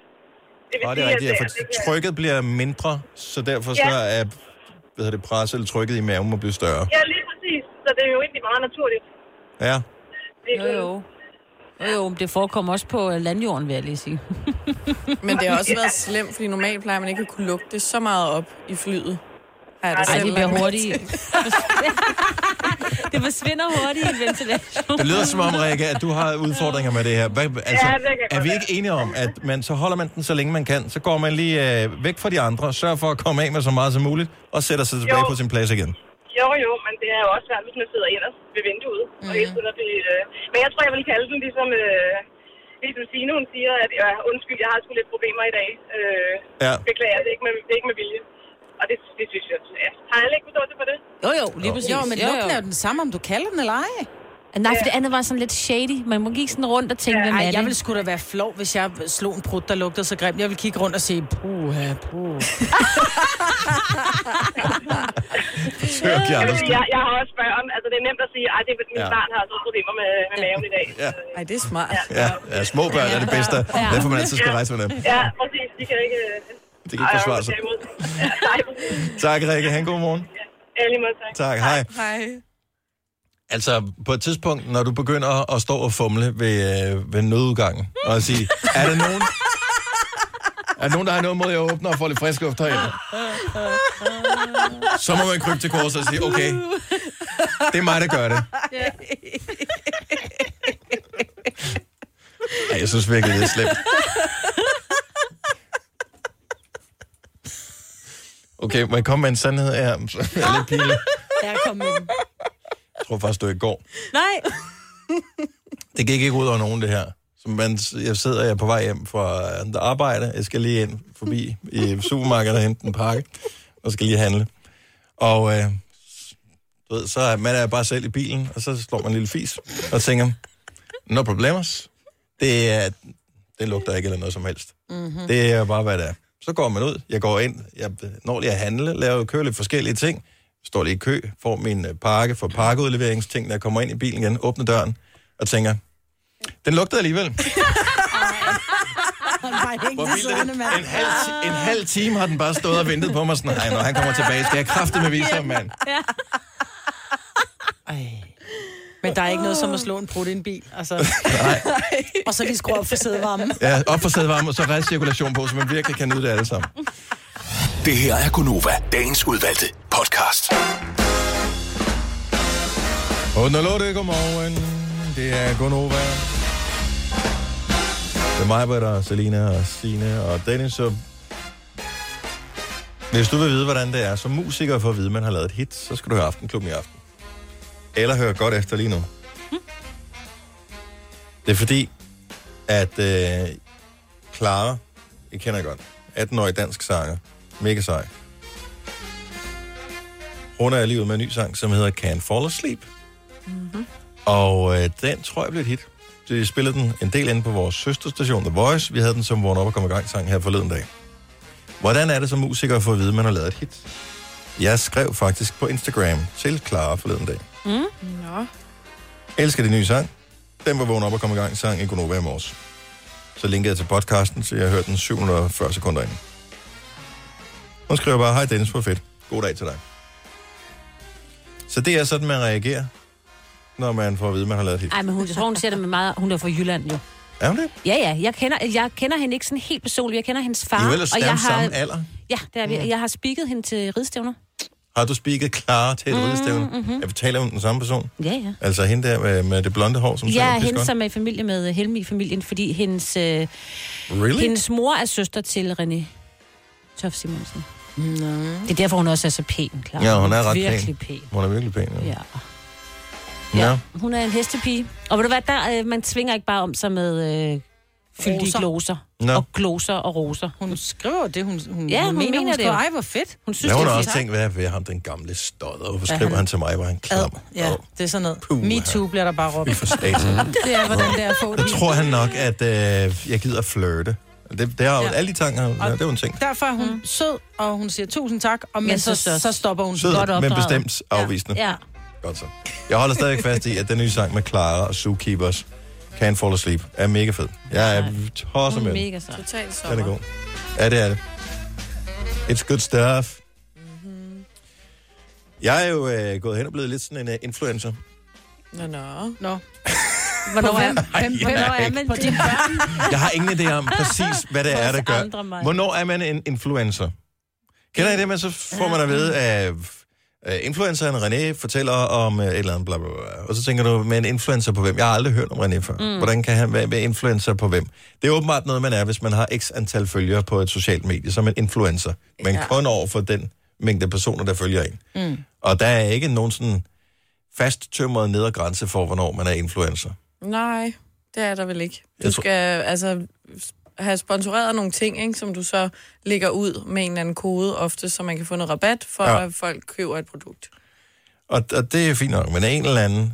Det Og det er rigtigt, ja, for trykket bliver mindre, så derfor så Ja. er hvad hedder det, presset eller trykket i maven må blive større. Ja, lige præcis. Så det er jo egentlig meget naturligt. Ja. Det er Jo, jo. Jo, jo, men det forekommer også på øh, landjorden, vil jeg lige sige. Men det har også *laughs* været slemt, fordi normalt plejer man ikke at kunne lugte så meget op i flyet. Ej, selv det bliver hurtigt. *laughs* det forsvinder hurtigt i ventilation. Det lyder som om, Rikke, at du har udfordringer med det her. Hvad, altså, Ja, det er vi ikke enige om, at man, så holder man den så længe man kan, så går man lige øh, væk fra de andre, sørger for at komme af med så meget som muligt, og sætter sig tilbage Jo. på sin plads igen? Jo, jo, men det er jo også svært, hvis man sidder inderst ved vinduet. Mm. Og hele tiden øh... Men jeg tror, jeg vil kalde den ligesom, øh... ligesom Signe, hun siger, at ja, undskyld, jeg har sgu lidt problemer i dag. Øh... Ja. Beklager, det er ikke med, det er ikke med vilje. Og det, det synes jeg, ja. Har jeg ikke forstået det for det? Jo, jo, lige præcis. Jo, men lugten er jo den samme, om du kalder den eller ej. Nej, for det andet var sådan lidt shady. Man må gik sådan rundt og tænke, hvem Ej, er jeg det? ville sgu da være flov, hvis jeg slog en prut, der lugtede så grimt. Jeg vil kigge rundt og se, puha, puh. Forsøg *laughs* give Jeg, sige, jeg, jeg har også børn. Altså, det er nemt at sige, at min Ja. ja. barn har også problemer med, med maven i dag. Ja. Ej, det er smart. Ja, ja, små børn er det bedste. Derfor man altid skal rejse med dem. Ja, præcis. De kan ikke... Det kan ikke forsvare sig. derimod- Tak, Rikke. Ha' en god morgen. Ja, måde, tak. Tak, hej. Hej. Altså, på et tidspunkt, når du begynder at stå og fumle ved, øh, ved nødudgangen, og sige, er der nogen, *laughs* er der nogen, der har noget mod, at jeg åbner og får lidt frisk luft herinde? Så må man krybe til korset og sige, okay, det er mig, der gør det. *laughs* Ej, jeg synes virkelig, det er slemt. Okay, må jeg komme med en sandhed her? *laughs* Så er jeg lidt pinlig. Ja, kom med den. Jeg tror faktisk, det var i går. Nej. Det gik ikke ud over nogen, det her. Så man, jeg sidder jeg er på vej hjem fra arbejde. Jeg skal lige ind forbi i supermarkedet og hente en pakke. Og skal lige handle. Og øh, du ved, så er man er bare selv i bilen, og så slår man en lille fis og tænker, no problemers. Det, er, det lugter ikke eller noget som helst. Mm-hmm. Det er bare, hvad det er. Så går man ud, jeg går ind, jeg når lige at handle, laver kører lidt forskellige ting, står lige i kø, får min øh, pakke for pakkeudleveringsting, når jeg kommer ind i bilen igen, åbner døren og tænker, den lugter alligevel. *laughs* Hvor vildt En halv, en halv time har den bare stået og ventet på mig sådan, nej, når han kommer tilbage, skal jeg kraftigt med vise ham, mand. Ja. Ej. Men der er ikke noget som at slå en brud i en bil. Altså. *laughs* og så lige skrue op for sædevarmen. Ja, op for sædvarme, og så recirkulation på, så man virkelig kan nyde det alle sammen. Det her er Gunova, dagens udvalgte podcast. 8.08, godmorgen. Det er Gunova. Det er mig, Britta, Selina og Signe og Dennis. Så hvis du vil vide, hvordan det er som musiker for at vide, at man har lavet et hit, så skal du høre Aftenklubben i aften. Eller høre godt efter lige nu. Det er fordi, at øh, Clara, jeg kender godt, 18-årig dansk sanger, mega sej. Hun er lige ude med en ny sang, som hedder Can't Fall Asleep. Mm-hmm. Og øh, den tror jeg blev et hit. De spillede den en del inde på vores søsterstation, The Voice. Vi havde den som vågn op og kom i gang sang her forleden dag. Hvordan er det som musiker for at vide, at man har lavet et hit? Jeg skrev faktisk på Instagram til Clara forleden dag. Mm. Nå. Elsker de nye sang. Den var vågn op og kom i gang sang i Gunova i morges. Så linkede jeg til podcasten, så jeg hørte den 740 sekunder ind. Hun skriver bare, hej Dennis, hvor fedt. God dag til dig. Så det er sådan, man reagerer, når man får at vide, at man har lavet et hit. Ej, men hun, jeg tror, hun siger det med meget... Hun er fra Jylland, jo. Er hun det? Ja, ja. Jeg kender, jeg kender hende ikke sådan helt personligt. Jeg kender hendes far. I er jo ellers og jeg har, samme alder. Ja, det er vi. Jeg har spikket hende til ridstævner. Har du spiket klar til et mm, ridestævne? mhm. Jeg taler om den samme person. Ja, ja. Altså hende der med, med det blonde hår, som Ja, hende, som er i familie med Helmi i familien, fordi hendes, øh, Really? hendes mor er søster til René Tof Simonsen. Nå. Det er derfor, hun også er så pæn, klar. Ja, hun er ret Virkelig pæn. pæn. Hun er virkelig pæn, ja. Ja. ja. Hun er en hestepige. Og ved du hvad, der, øh, man svinger ikke bare om sig med øh, fyldige gloser. Nå. Og gloser og roser. Hun skriver det, hun, hun, Ja, hun mener hun det skriver. Ej, hvor fedt. Hun synes, Ja, hun det har er også tænkt, hvad er ved ham, den gamle stodder? Hvorfor Ja, skriver han- han til mig, hvor han klam? Ja, det er sådan noget. Puh, Me too bliver der bare råbt. Vi for. *laughs* Det er, hvordan det er at få Jeg det. tror han nok, at øh, jeg gider flirte. Det, det har jo, Ja. ja. alle de tanker, ja, det er jo en ting. Derfor er hun mm. sød, og hun siger tusind tak, og men, Men så, så- så, stopper hun Sød, godt men opdraget. bestemt afvisende. Ja. Godt så. Jeg holder stadig fast i, at den nye sang med Clara og Zookeepers, Can't Fall Asleep, er mega fed. Jeg er tosset med den. Mega sej. Totalt Den sommer. er god. Ja, det er det. It's good stuff. Mm-hmm. Jeg er jo øh, gået hen og blevet lidt sådan en uh, influencer. Nå, nå. Nå. *laughs* Hvornår er, hvem, jeg hvornår er er man det? *laughs* Jeg har ingen idé om præcis, hvad det er, der gør. andre mig. Hvornår er man en influencer? Kender I det, men så får man at vide, at uh, influenceren René fortæller om uh, et eller andet, bla, bla, bla. og så tænker du, med en influencer på hvem? Jeg har aldrig hørt om René før. Mm. Hvordan kan han være være influencer på hvem? Det er åbenbart noget, man er, hvis man har x antal følgere på et socialt medie, som en influencer. Men Ja. kun over for den mængde personer, der følger en. Mm. Og der er ikke nogen sådan fasttømret nedre grænse for, hvornår man er influencer. Nej, det er der vel ikke. Du tror- skal altså have sponsoreret nogle ting, ikke, som du så lægger ud med en eller anden kode ofte, så man kan få noget rabat, for Ja. at folk køber et produkt. Og, og det er fint nok, men en eller anden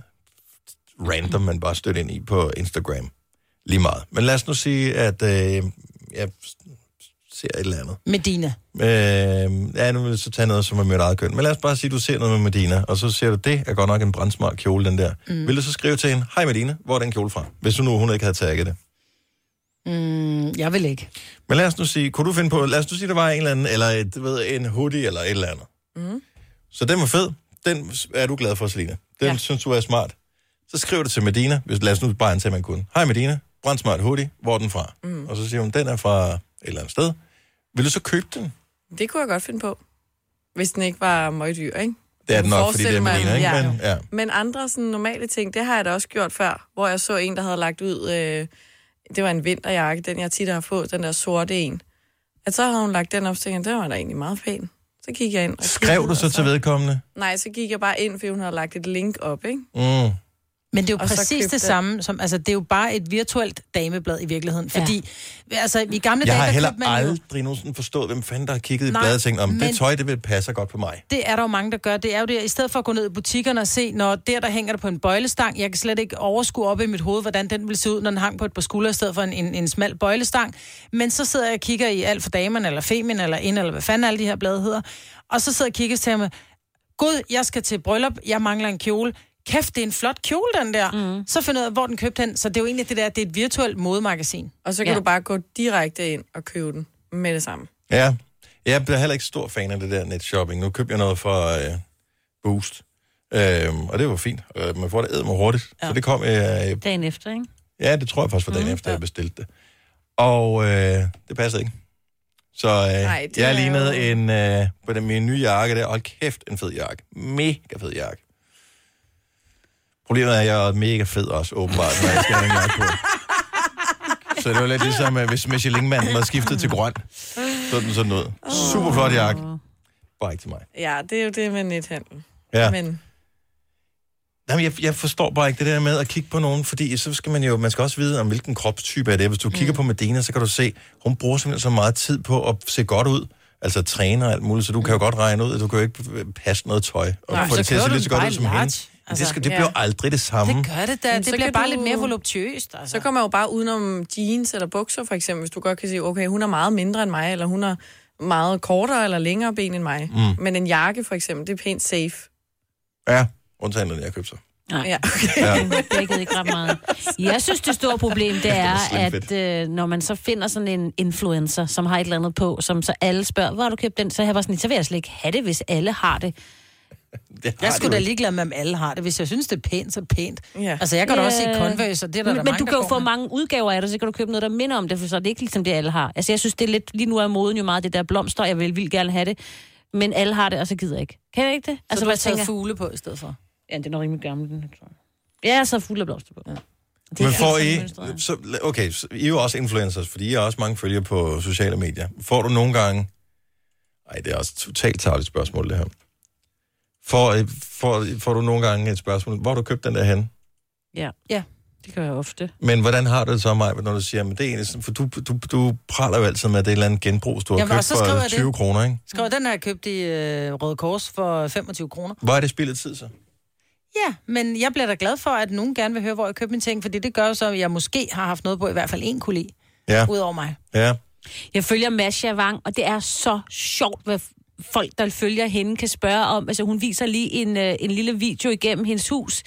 random, man bare støtter ind i på Instagram. Lige meget. Men lad os nu sige, at øh, jeg ser et eller andet. Medina. Øh, ja, nu vil jeg så tage noget, som er mit eget køn. Men lad os bare sige, at du ser noget med Medina, og så ser du, det er godt nok en brandsmart kjole, den der. Mm. Vil du så skrive til hende, hej Medina, hvor er den kjole fra? Hvis du nu hun ikke havde tagget det. Mm, jeg vil ikke. Men lad os nu sige, kunne du finde på, lad os nu sige, der var en eller anden, eller et, du ved, en hoodie eller et eller andet. Mm. Så den var fed. Den er du glad for, Selina. Den ja. synes du er smart. Så skriver du til Medina, hvis lad os nu bare antage, man kunne. Hej Medina, brandsmart hoodie, hvor er den fra? Mm. Og så siger hun, den er fra et eller andet sted. Vil du så købe den? Det kunne jeg godt finde på. Hvis den ikke var møgdyr, ikke? Det er den nok, fordi det er Medina, ikke? ja. Men, ja. Men andre sådan normale ting, det har jeg da også gjort før, hvor jeg så en, der havde lagt ud, øh, det var en vinterjakke, den jeg tit har fået, den der sorte en. At så havde hun lagt den op, så tænkte den var da egentlig meget pæn. Så gik jeg ind og Skrev du så og til vedkommende? Nej, så gik jeg bare ind, fordi hun havde lagt et link op, ikke? Mm. Men det er jo Og præcis det samme, som, altså det er jo bare et virtuelt dameblad i virkeligheden. Fordi, ja. altså i gamle Jeg dage, har der heller man jo, aldrig nogensinde forstået, hvem fanden der har kigget i Nej, bladet og tænkt, om det tøj, det vil passer godt på mig. det er der jo mange, der gør. Det er jo det, i stedet for at gå ned i butikkerne og se, når der, der hænger der på en bøjlestang, jeg kan slet ikke overskue op i mit hoved, hvordan den ville se ud, når den hang på et par skuldre, i stedet for en, en, en smal bøjlestang. Men så sidder jeg og kigger i alt for damerne, eller femin, eller ind, eller hvad fanden alle de her blade hedder. Og så sidder jeg og kigger og tænker mig, Gud, jeg skal til bryllup, jeg mangler en kjole. Kæft, det er en flot kjole, den der. Mm. Så finder jeg ud af, hvor den købte hen. Så det er jo egentlig det der, det er et virtuelt modemagasin. Og så kan ja. du bare gå direkte ind og købe den med det samme. Ja, jeg bliver heller ikke stor fan af det der netshopping. Nu købte jeg noget fra øh, Boost, øhm, og det var fint. Øh, man får det æd mig hurtigt. Ja. Så det kom, øh, Dagen efter, ikke? ja, det tror jeg faktisk var dagen mm, efter, jeg bestilte det. Og øh, det passer ikke. Så øh, Nej, det jeg er lignede jo- en, øh, på den, min nye jakke der. Hold kæft, en fed jakke. Mega fed jakke. Problemet er, at jeg er mega fed også, åbenbart, når jeg skal have en jakke på. Så det var lidt ligesom, øh, hvis Michelin-manden var skiftet til grøn. Så den sådan noget. Super flot jakke. Bare ikke til mig. Ja, det er jo det med nethandel. Ja. Men Jamen, jeg, jeg forstår bare ikke det der med at kigge på nogen, fordi så skal man jo, man skal også vide, om hvilken kropstype er det. Hvis du mm. kigger på Medina, så kan du se, hun bruger simpelthen så meget tid på at se godt ud. Altså træner og alt muligt, så du kan jo godt regne ud, at du kan jo ikke passe noget tøj. Og Nej, få det så til at se du så godt ud som large. hende. Altså, det, skal, det ja. bliver aldrig det samme. Det gør det da. Men Det bliver bare du- lidt mere voluptuøst. Altså. så kommer jeg jo bare udenom jeans eller bukser, for eksempel, hvis du godt kan sige, okay, hun er meget mindre end mig, eller hun er meget kortere eller længere ben end mig. Mm. Men en jakke, for eksempel, det er pænt safe. Ja, undtagen den, jeg købte så. Nej. Ja. Ja. Det dækkede ikke ret meget. Jeg synes, det store problem, det *laughs* er, at øh, når man så finder sådan en influencer, som har et eller andet på, som så alle spørger, hvor har du købt den? Så, er jeg bare sådan, så vil jeg slet ikke have det, hvis alle har det. Det *laughs* har Jeg du skulle da ligeglad med, om alle har det. Hvis jeg synes, det er pænt, så er det pænt. Ja. Altså, jeg kan da også se. Converse, og det er der, Men, der men mange, du kan jo går få med. mange udgaver af det, så kan du købe noget, der minder om det, for så er det ikke ligesom det, alle har. Altså, jeg synes, det er lidt, lige nu er moden jo meget det der blomster, jeg vil, vil gerne have det, men alle har det, og så gider jeg ikke. Kan jeg ikke det? Så Altså, du hvor har taget tænker, fugle på i stedet for. ja, det er noget rimelig gammelt, den tror jeg. Ja, er så fuld af blomster på. Ja. Det Men får I, så, okay, så I er jo også influencers, fordi I har også mange følgere på sociale medier. Får du nogle gange, ej, det er også totalt tageligt spørgsmål, det her. Får, øh, får, får du nogle gange et spørgsmål, hvor har du købt den der hen? Ja. Ja. Det gør jeg ofte. Men hvordan har du det så, Maja, når du siger, men det er egentlig sådan, for du, du, du praler jo altid med, at det er et eller andet genbrug, du har Jamen, købt skriver for jeg det. 20 kroner, ikke? Skriv, den har jeg købt i øh, Røde Kors for 25 kroner. Hvor er det spillet tid så? Ja, men jeg bliver da glad for, at nogen gerne vil høre, hvor jeg købte mine ting, fordi det gør jo så, at jeg måske har haft noget på, i hvert fald en kunne lide, Ja, udover mig. ja. Jeg følger Masha Wang, og det er så sjovt, hvad folk, der følger hende, kan spørge om. Altså, hun viser lige en, øh, en lille video igennem hendes hus.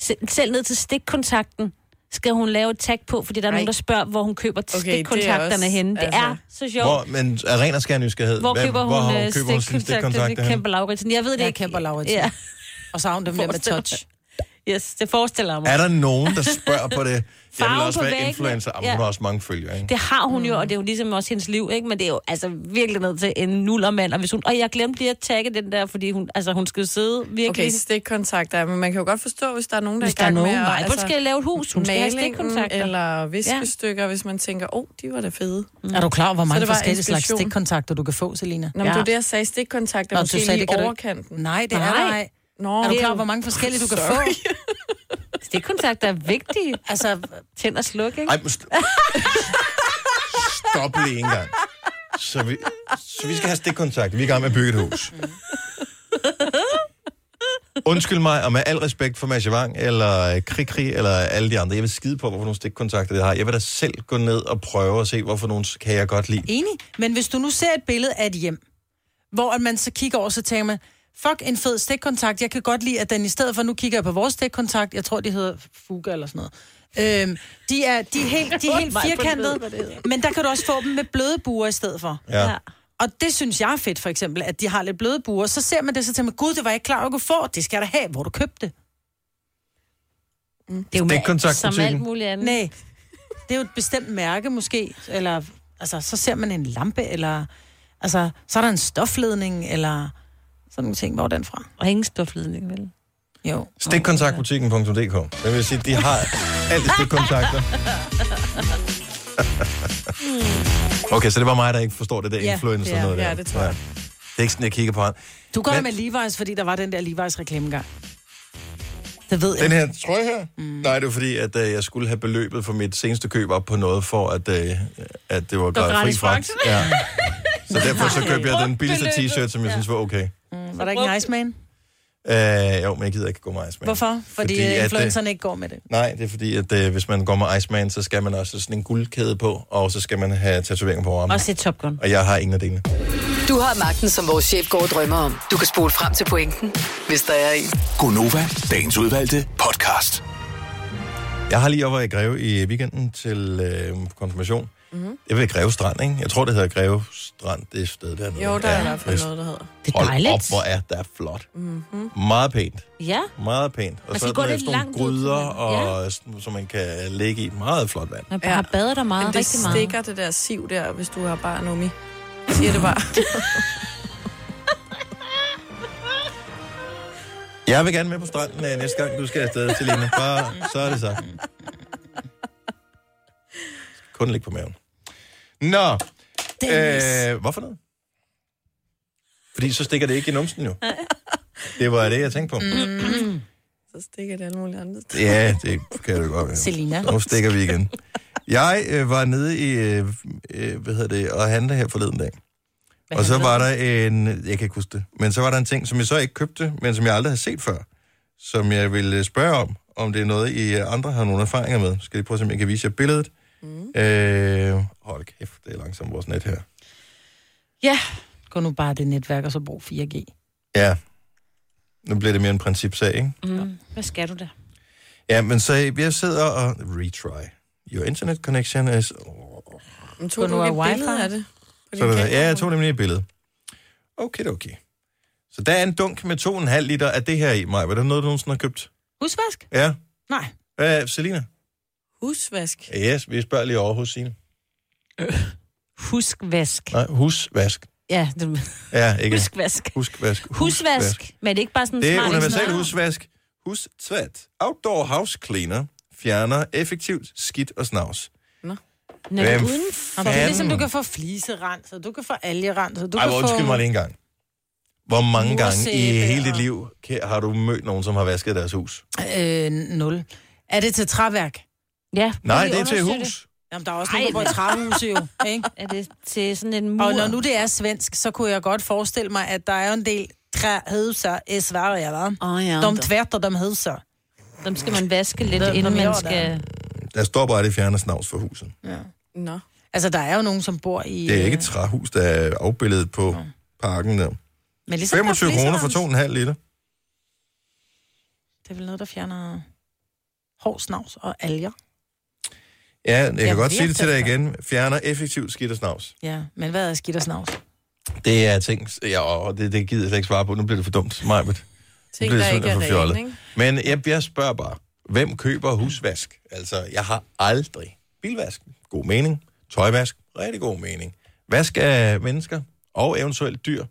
Se- Selv ned til stikkontakten skal hun lave et tag på, fordi der er Ej. nogen, der spørger, hvor hun køber Okay, det er stikkontakterne også- henne. Det altså- er så sjovt. Hvor, men er ren og skær nysgerrighed. Hvor Hvad- køber hun, hvor øh, køber hun stikkontakter? stikkontakter Det henne? kæmper Lauritsen. Jeg ved det Jeg ikke. kæmper Lauritsen. Ja. Og så har hun dem der med touch. Yes, det forestiller jeg mig. Er der nogen, der spørger på det? *laughs* Jeg vil også på være væggene. influencer. Jamen, Ja. hun har også mange følgere, ikke? Det har hun jo, og det er jo ligesom også hendes liv, ikke? Men det er jo altså virkelig ned til en nullermand. Og, hvis hun, og jeg glemte lige at tagge den der, fordi hun, altså, hun skal sidde virkelig... Okay, stikkontakter, men man kan jo godt forstå, hvis der er nogen, der Hvis er i der er nogen, med at, nej, skal lave et hus, hun skal have stikkontakter. eller viskestykker, ja. hvis man tænker, åh, oh, de var da fede. Mm. Er du klar over, hvor mange forskellige slags stikkontakter, du kan få, Selina? Nå, men det var det, jeg sagde, stikkontakter, Nå, måske du sagde, lige overkanten. Nej, det er Nej. Nå, Er du klar hvor mange forskellige du kan Sorry. få? *laughs* Stikkontakter er vigtige. Altså, Tænd og sluk, ikke? Ej, st- stop lige en gang. Så vi, så vi skal have stikkontakt. Vi er i gang med at bygge et hus. Undskyld mig, og med al respekt for Masha Wang, eller øh, Kri Kri, eller alle de andre. Jeg vil skide på, hvorfor nogle stikkontakter det har. Jeg vil da selv gå ned og prøve at se, hvorfor nogle kan jeg godt lide. Enig. Men hvis du nu ser et billede af et hjem, hvor at man så kigger over, så tænker man, fuck en fed stikkontakt. Jeg kan godt lide, at den i stedet for, nu kigger jeg på vores stikkontakt, jeg tror, de hedder Fuga eller sådan noget. Øhm, de er, de er helt, de er helt firkantede, men der kan du også få dem med bløde buer i stedet for. Ja. Og det synes jeg er fedt, for eksempel, at de har lidt bløde buer. Så ser man det, så tænker man, gud, det var jeg ikke klar, at jeg kunne få. Det skal jeg da have, hvor du købte det. Det er jo med, som alt muligt andet. Nej, det er jo et bestemt mærke måske, eller altså, så ser man en lampe, eller altså, så er der en stofledning, eller sådan nogle ting. Hvor den fra? Og ingen stofledning, vel? Jo. Stikkontaktbutikken.dk. Det vil sige, de har alle stikkontakter. *laughs* Okay, så det var mig, der ikke forstår det der Ja, influencer ja, noget der. ja, det tror jeg. Det er ikke sådan, jeg kigger på ham. Du går Men- med Levi's, fordi der var den der Levi's reklame engang. Det ved jeg. Den her trøje her? Mm. Nej, det var fordi, at øh, jeg skulle have beløbet for mit seneste køb op på noget, for at, øh, at det var grad fri gratis fragt. Ja. Så derfor så *laughs* købte jeg den billigste t-shirt, som jeg synes var okay. Mm, var der ikke en Iceman? Øh, jo, men jeg gider ikke gå med Iceman. Hvorfor? Fordi, Fordi at, øh, influencerne ikke går med det. Nej, det er fordi, at øh, hvis man går med Iceman, så skal man også have sådan en guldkæde på, og så skal man have tatoveringer på armen. Også et Top Gun. Og jeg har ingen af delene. Du har magten, som vores chef går og drømmer om. Du kan spole frem til pointen, hvis der er en. Gonova, dagens udvalgte podcast. Jeg har lige over i Greve i weekenden til øh, konfirmation. Mhm. Mm-hmm. Jeg ved Greve Strand, ikke? Jeg tror, det hedder Greve Strand, det er sted dernede. Jo, der er i hvert fald noget, der hedder. Det er Hold dejligt. op, hvor er der flot. Mm-hmm. Meget pænt. Ja. Meget pænt. Og Man så skal er gå der lidt sådan nogle langt til gryder, og, sådan, som man kan lægge i. Meget flot vand. Man har badet der meget, Men det rigtig meget. stikker det der siv der, hvis du har bare nummi. Jeg siger det bare. *laughs* Jeg vil gerne med på stranden øh, næste gang, du skal afsted, Selina. Bare, så er det så. Kun ligge på maven. Nå. Øh, hvorfor noget? Fordi så stikker det ikke i numsen jo. Det var det, jeg tænkte på. Mm. Så stikker det alle mulige andre steder. Ja, det kan det godt. Selina. Nu stikker vi igen. Jeg øh, var nede i, øh, øh, hvad hedder det, og handle her forleden dag. Hvad og så var der en, jeg kan ikke huske det, men så var der en ting, som jeg så ikke købte, men som jeg aldrig har set før, som jeg ville spørge om, om det er noget, I andre har nogle erfaringer med. Skal jeg prøve at se, om jeg kan vise jer billedet? Mm. Øh, hold kæft, det er langsomt vores net her. Ja. Gå nu bare det netværk, og så brug 4G. Ja, nu bliver det mere en principsag, ikke? Mm. Hvad skal du da? Ja, men så jeg sidder og retry. Your internet connection is... Men Gå tog nu du ikke et billede wifi? af det? Så ja, jeg tog nemlig et billede. Okay, okay. Så der er en dunk med 2,5 liter af det her i, mig. Er det noget, du nogensinde har købt? Husvask? Ja. Nej. Hvad Selina? Husvask. Yes, vi spørger lige over hos Signe. Huskvask. Nej, husvask. Ja, det... Ja, ikke. Huskvask. Huskvask. Husvask. Men det er ikke bare sådan Det er universal husvask. Hustvæt. Outdoor house cleaner. Fjerner effektivt skidt og snavs. Nå. Nå, Hvem Nå, det er ligesom, du kan få fliserens, og du kan få algerens, og du Ej, kan hvor få... undskyld mig lige en gang. Hvor mange gange i hele dit liv kan- har du mødt nogen, som har vasket deres hus? Øh, nul. Er det til træværk? Ja. Nej, det er til hus. Jamen, der er også nogen, der bor i træhuse jo, *laughs* ikke? Er det til sådan en mur? Og når nu det er svensk, så kunne jeg godt forestille mig, at der er en del træhuser i Sverige, hva'? Åh, ja. De tværter dem huser. Dem skal man vaske lidt, Dem- inden man skal... Der står bare, at det fjerner snavs for huset. Ja. Nå. Altså, der er jo nogen, som bor i... Det er ikke øh, et træhus, der er afbildet på parken der. Men ligesom 25 der er kroner for fliserens. 2,5 liter. Det er vel noget, der fjerner hård snavs og alger. Ja, jeg kan Jeg godt sige det til dig igen. Fjerner effektivt skidt og snavs. Ja, men hvad er skidt og snavs? Det er ting, ja, og det, det gider jeg slet ikke svare på. Nu bliver det for dumt, Majbet. Ting, der ikke er ikke? Men jeg, jeg spørger bare, hvem køber husvask? Altså, jeg har aldrig bilvask. God mening. Tøjvask. Rigtig god mening. Vask af mennesker og eventuelt dyr.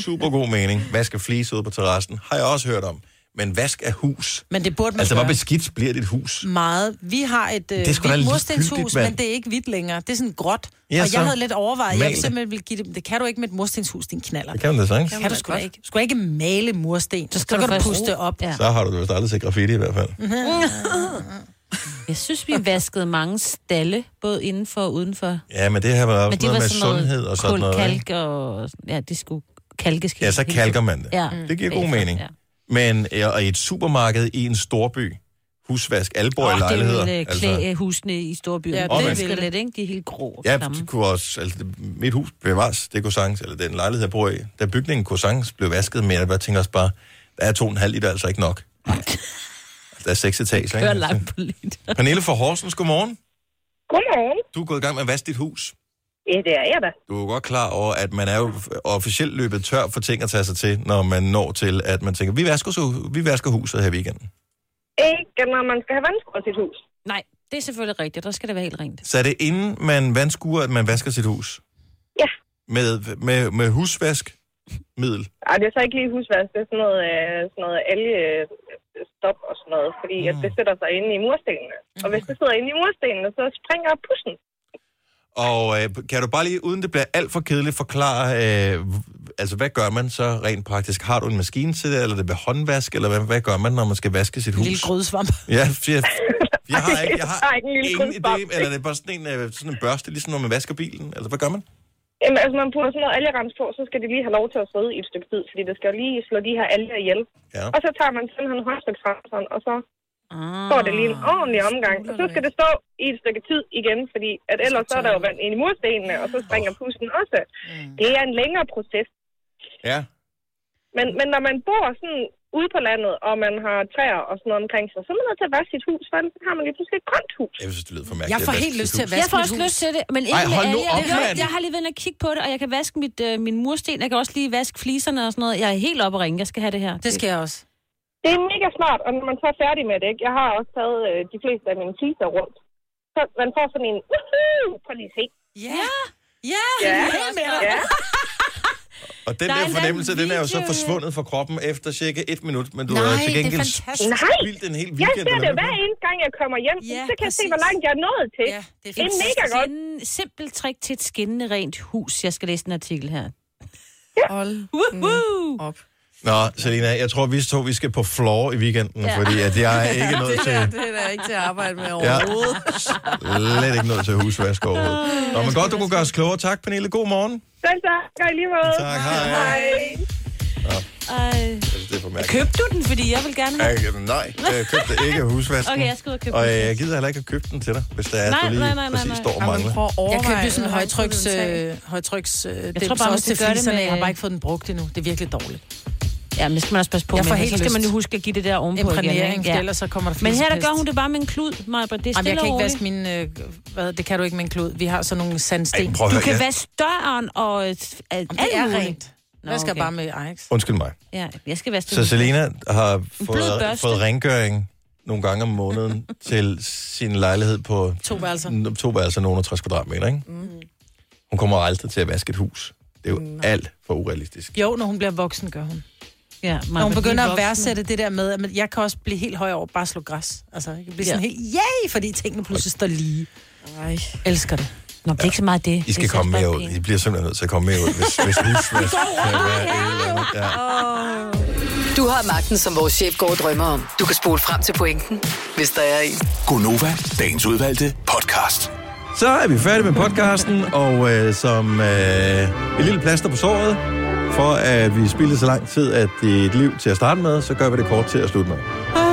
Super god mening. Vask af flise ude på terrassen. Har jeg også hørt om. Men vask af hus. Men det burde man Altså, hvor gøre. beskidt bliver dit hus? Meget. Vi har et øh, Det hvidt murstenshus, men det er ikke hvidt længere. Det er sådan gråt. Ja, og så jeg havde lidt overvejet, jeg ville det. simpelthen ville give det... Det kan du ikke med et murstenshus, din knaller. Det kan man da sagtens. Kan du sgu da ikke. Du skal ikke male mursten. Så, skal så du du puste op. Ja. Så har du vist aldrig set graffiti i hvert fald. *laughs* Jeg synes, vi vaskede mange stalle, både indenfor og udenfor. Ja, men det her var også det noget var med sundhed og sådan noget. kulkalk og... Ja, det skulle kalkes. Ja, så kalker man det. Ja. Det giver god Bagefter, mening. ja. Men og i et supermarked i en storby, husvask, alle bor i lejligheder. det ville klæde øh, husene i storbyen. Ja, det vil lidt, ikke? De er helt grå Ja, klamme. det kunne også, altså det, mit hus bevares, det kunne sagtens, eller den lejlighed, jeg bor i, da bygningen kunne sagtens blev vasket, men jeg bare tænker også bare, der er to og en halv liter altså ikke nok. altså, der er seks etager. Ikke? langt på lidt. Pernille fra Horsens, godmorgen. Godmorgen. Du er gået i gang med at vaske dit hus. Ja, det er jeg da. Du er jo godt klar over, at man er jo officielt løbet tør for ting at tage sig til, når man når til, at man tænker, vi vasker, så, vi vasker huset her i weekenden. Ikke når man skal have vandskur til sit hus. Nej, det er selvfølgelig rigtigt. Der skal det være helt rent. Så er det inden man vandskuer, at man vasker sit hus? Ja. Med, med, med husvaskmiddel? Ej, det er så ikke lige husvask. Det er sådan noget, øh, sådan noget algestop og sådan noget, fordi mm. at det sætter sig inde i murstenene. Og hvis det sidder inde i murstenene, så springer pussen. Og øh, kan du bare lige, uden det bliver alt for kedeligt, forklare, øh, altså hvad gør man så rent praktisk? Har du en maskine til det, eller er det ved håndvask, eller hvad, hvad gør man, når man skal vaske sit hus? Lille grødsvamp. Ja, jeg, *laughs* jeg har ikke, jeg har er ikke en lille ingen idé, eller er det bare sådan en, øh, sådan en børste, ligesom når man vasker bilen? Eller hvad gør man? Jamen, altså, når man putter sådan noget algerens på, så skal de lige have lov til at sidde i et stykke tid, fordi det skal jo lige slå de her alger ihjel. Ja. Og så tager man sådan en sådan, og så får det lige en ordentlig omgang. Og så skal det stå i et stykke tid igen, fordi at ellers så er der jo vand ind i murstenene, og så springer pusten også. Det er en længere proces. Ja. Men, men når man bor sådan ude på landet, og man har træer og sådan noget omkring sig, så er man nødt til at vaske sit hus, for ellers har man lige pludselig et grønt hus. Jeg synes, det lyder for mærkeligt. Jeg får at helt lyst til at vaske Jeg får også hus. lyst til det, men Ej, ikke med hold nu op, mand. Jeg har lige været og kigge på det, og jeg kan vaske mit, øh, min mursten. Jeg kan også lige vaske fliserne og sådan noget. Jeg er helt oppe at ringe. Jeg skal have det her. Det skal jeg også. Det er mega smart, og når man så er færdig med det, ikke? jeg har også taget øh, de fleste af mine fliser rundt, så man får sådan en, woohoo, prøv lige at se. Ja. Ja, Ja, ja. ja. Og den Der er der fornemmelse, den er jo så forsvundet fra kroppen efter cirka et minut, men du Nej, har til det er gengæld fantastisk. Nej, spildt en hel jeg weekend. ser eller det hvad? hver eneste gang, jeg kommer hjem, Ja, så kan jeg se, præcis. hvor langt jeg er nået til. Ja, det er det er mega godt. En simpel trick til et skinnende rent hus. Jeg skal læse en artikel her. Hold Woohoo! op. Nå, Selina, jeg tror, vi to vi skal på floor i weekenden, ja. Ja. fordi at jeg er ikke nået *laughs* Det til... det er der ikke til at arbejde med Ja, overhovedet. slet ikke nået til husvask overhovedet. Nå, men godt, du kunne gøre os klogere. Tak, Pernille. God morgen. Selv tak, og i lige måde. Tak, hej. Hej. Ej. Jeg det. Købte du den, fordi jeg vil gerne have Jeg, nej, jeg købte ikke husvasken. Okay, jeg skal ud og købe Og den. jeg gider heller ikke at købe den til dig, hvis der er, Nej, du lige nej, nej, nej, præcis nej. står og mangler. Jeg købte sådan en højtryks, det øh, højtryks øh, tror det bare, bare, man også til skal gøre det med- Jeg har bare ikke fået den brugt endnu. Det er virkelig dårligt. Ja, men det skal man også passe på Jeg med. så skal man jo huske at give det der ovenpå igen. Imprægnering, ikke? ellers så kommer der Men her der gør hun det bare med en klud, Maja. Det er Jamen, jeg kan ikke vaske min... Øh, hvad, det kan du ikke med en klud. Vi har sådan nogle sandsten. Ej, prøv Du kan jeg- vaske døren og øh, alt det er rent. Nå, Jeg skal okay. bare med Ajax. Undskyld mig. Ja, jeg skal vaske Så. Selena har fået, fået rengøring nogle gange om måneden *laughs* til sin lejlighed på To værelser. to værelser, nogen 60 kvadratmeter, ikke? Mm. Hun kommer aldrig til at vaske et hus. Det er jo mm. alt for urealistisk. Jo, når hun bliver voksen, gør hun. Ja, Når hun begynder at værdsætte det der med, at jeg kan også blive helt høj over bare at slå græs. Altså, jeg kan blive sådan Ja. helt, yay, fordi tingene pludselig står lige. Ej. Elsker det. Nå, det er ikke så meget det. I skal Det komme mere ud. I bliver simpelthen nødt til at komme mere ud, hvis, hvis husvask kan være et eller andet. Ja. Du har magten, som vores chef går og drømmer om. Du kan spole frem til pointen, hvis der er en. Gonova, dagens udvalgte podcast. Så er vi færdige med podcasten, og øh, som øh, et lille plaster på såret, for at vi spildte så lang tid af dit liv til at starte med, så gør vi det kort til at slutte med. Hej.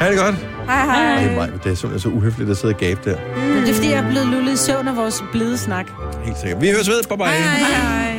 Ha' det godt. Hej, hej. Det er, mig, det er simpelthen så uhøfligt at sidde og gabe der. Men det er, fordi jeg er blevet lullet i søvn af vores blide snak. Helt sikkert. Vi høres ved. Bye bye. hej.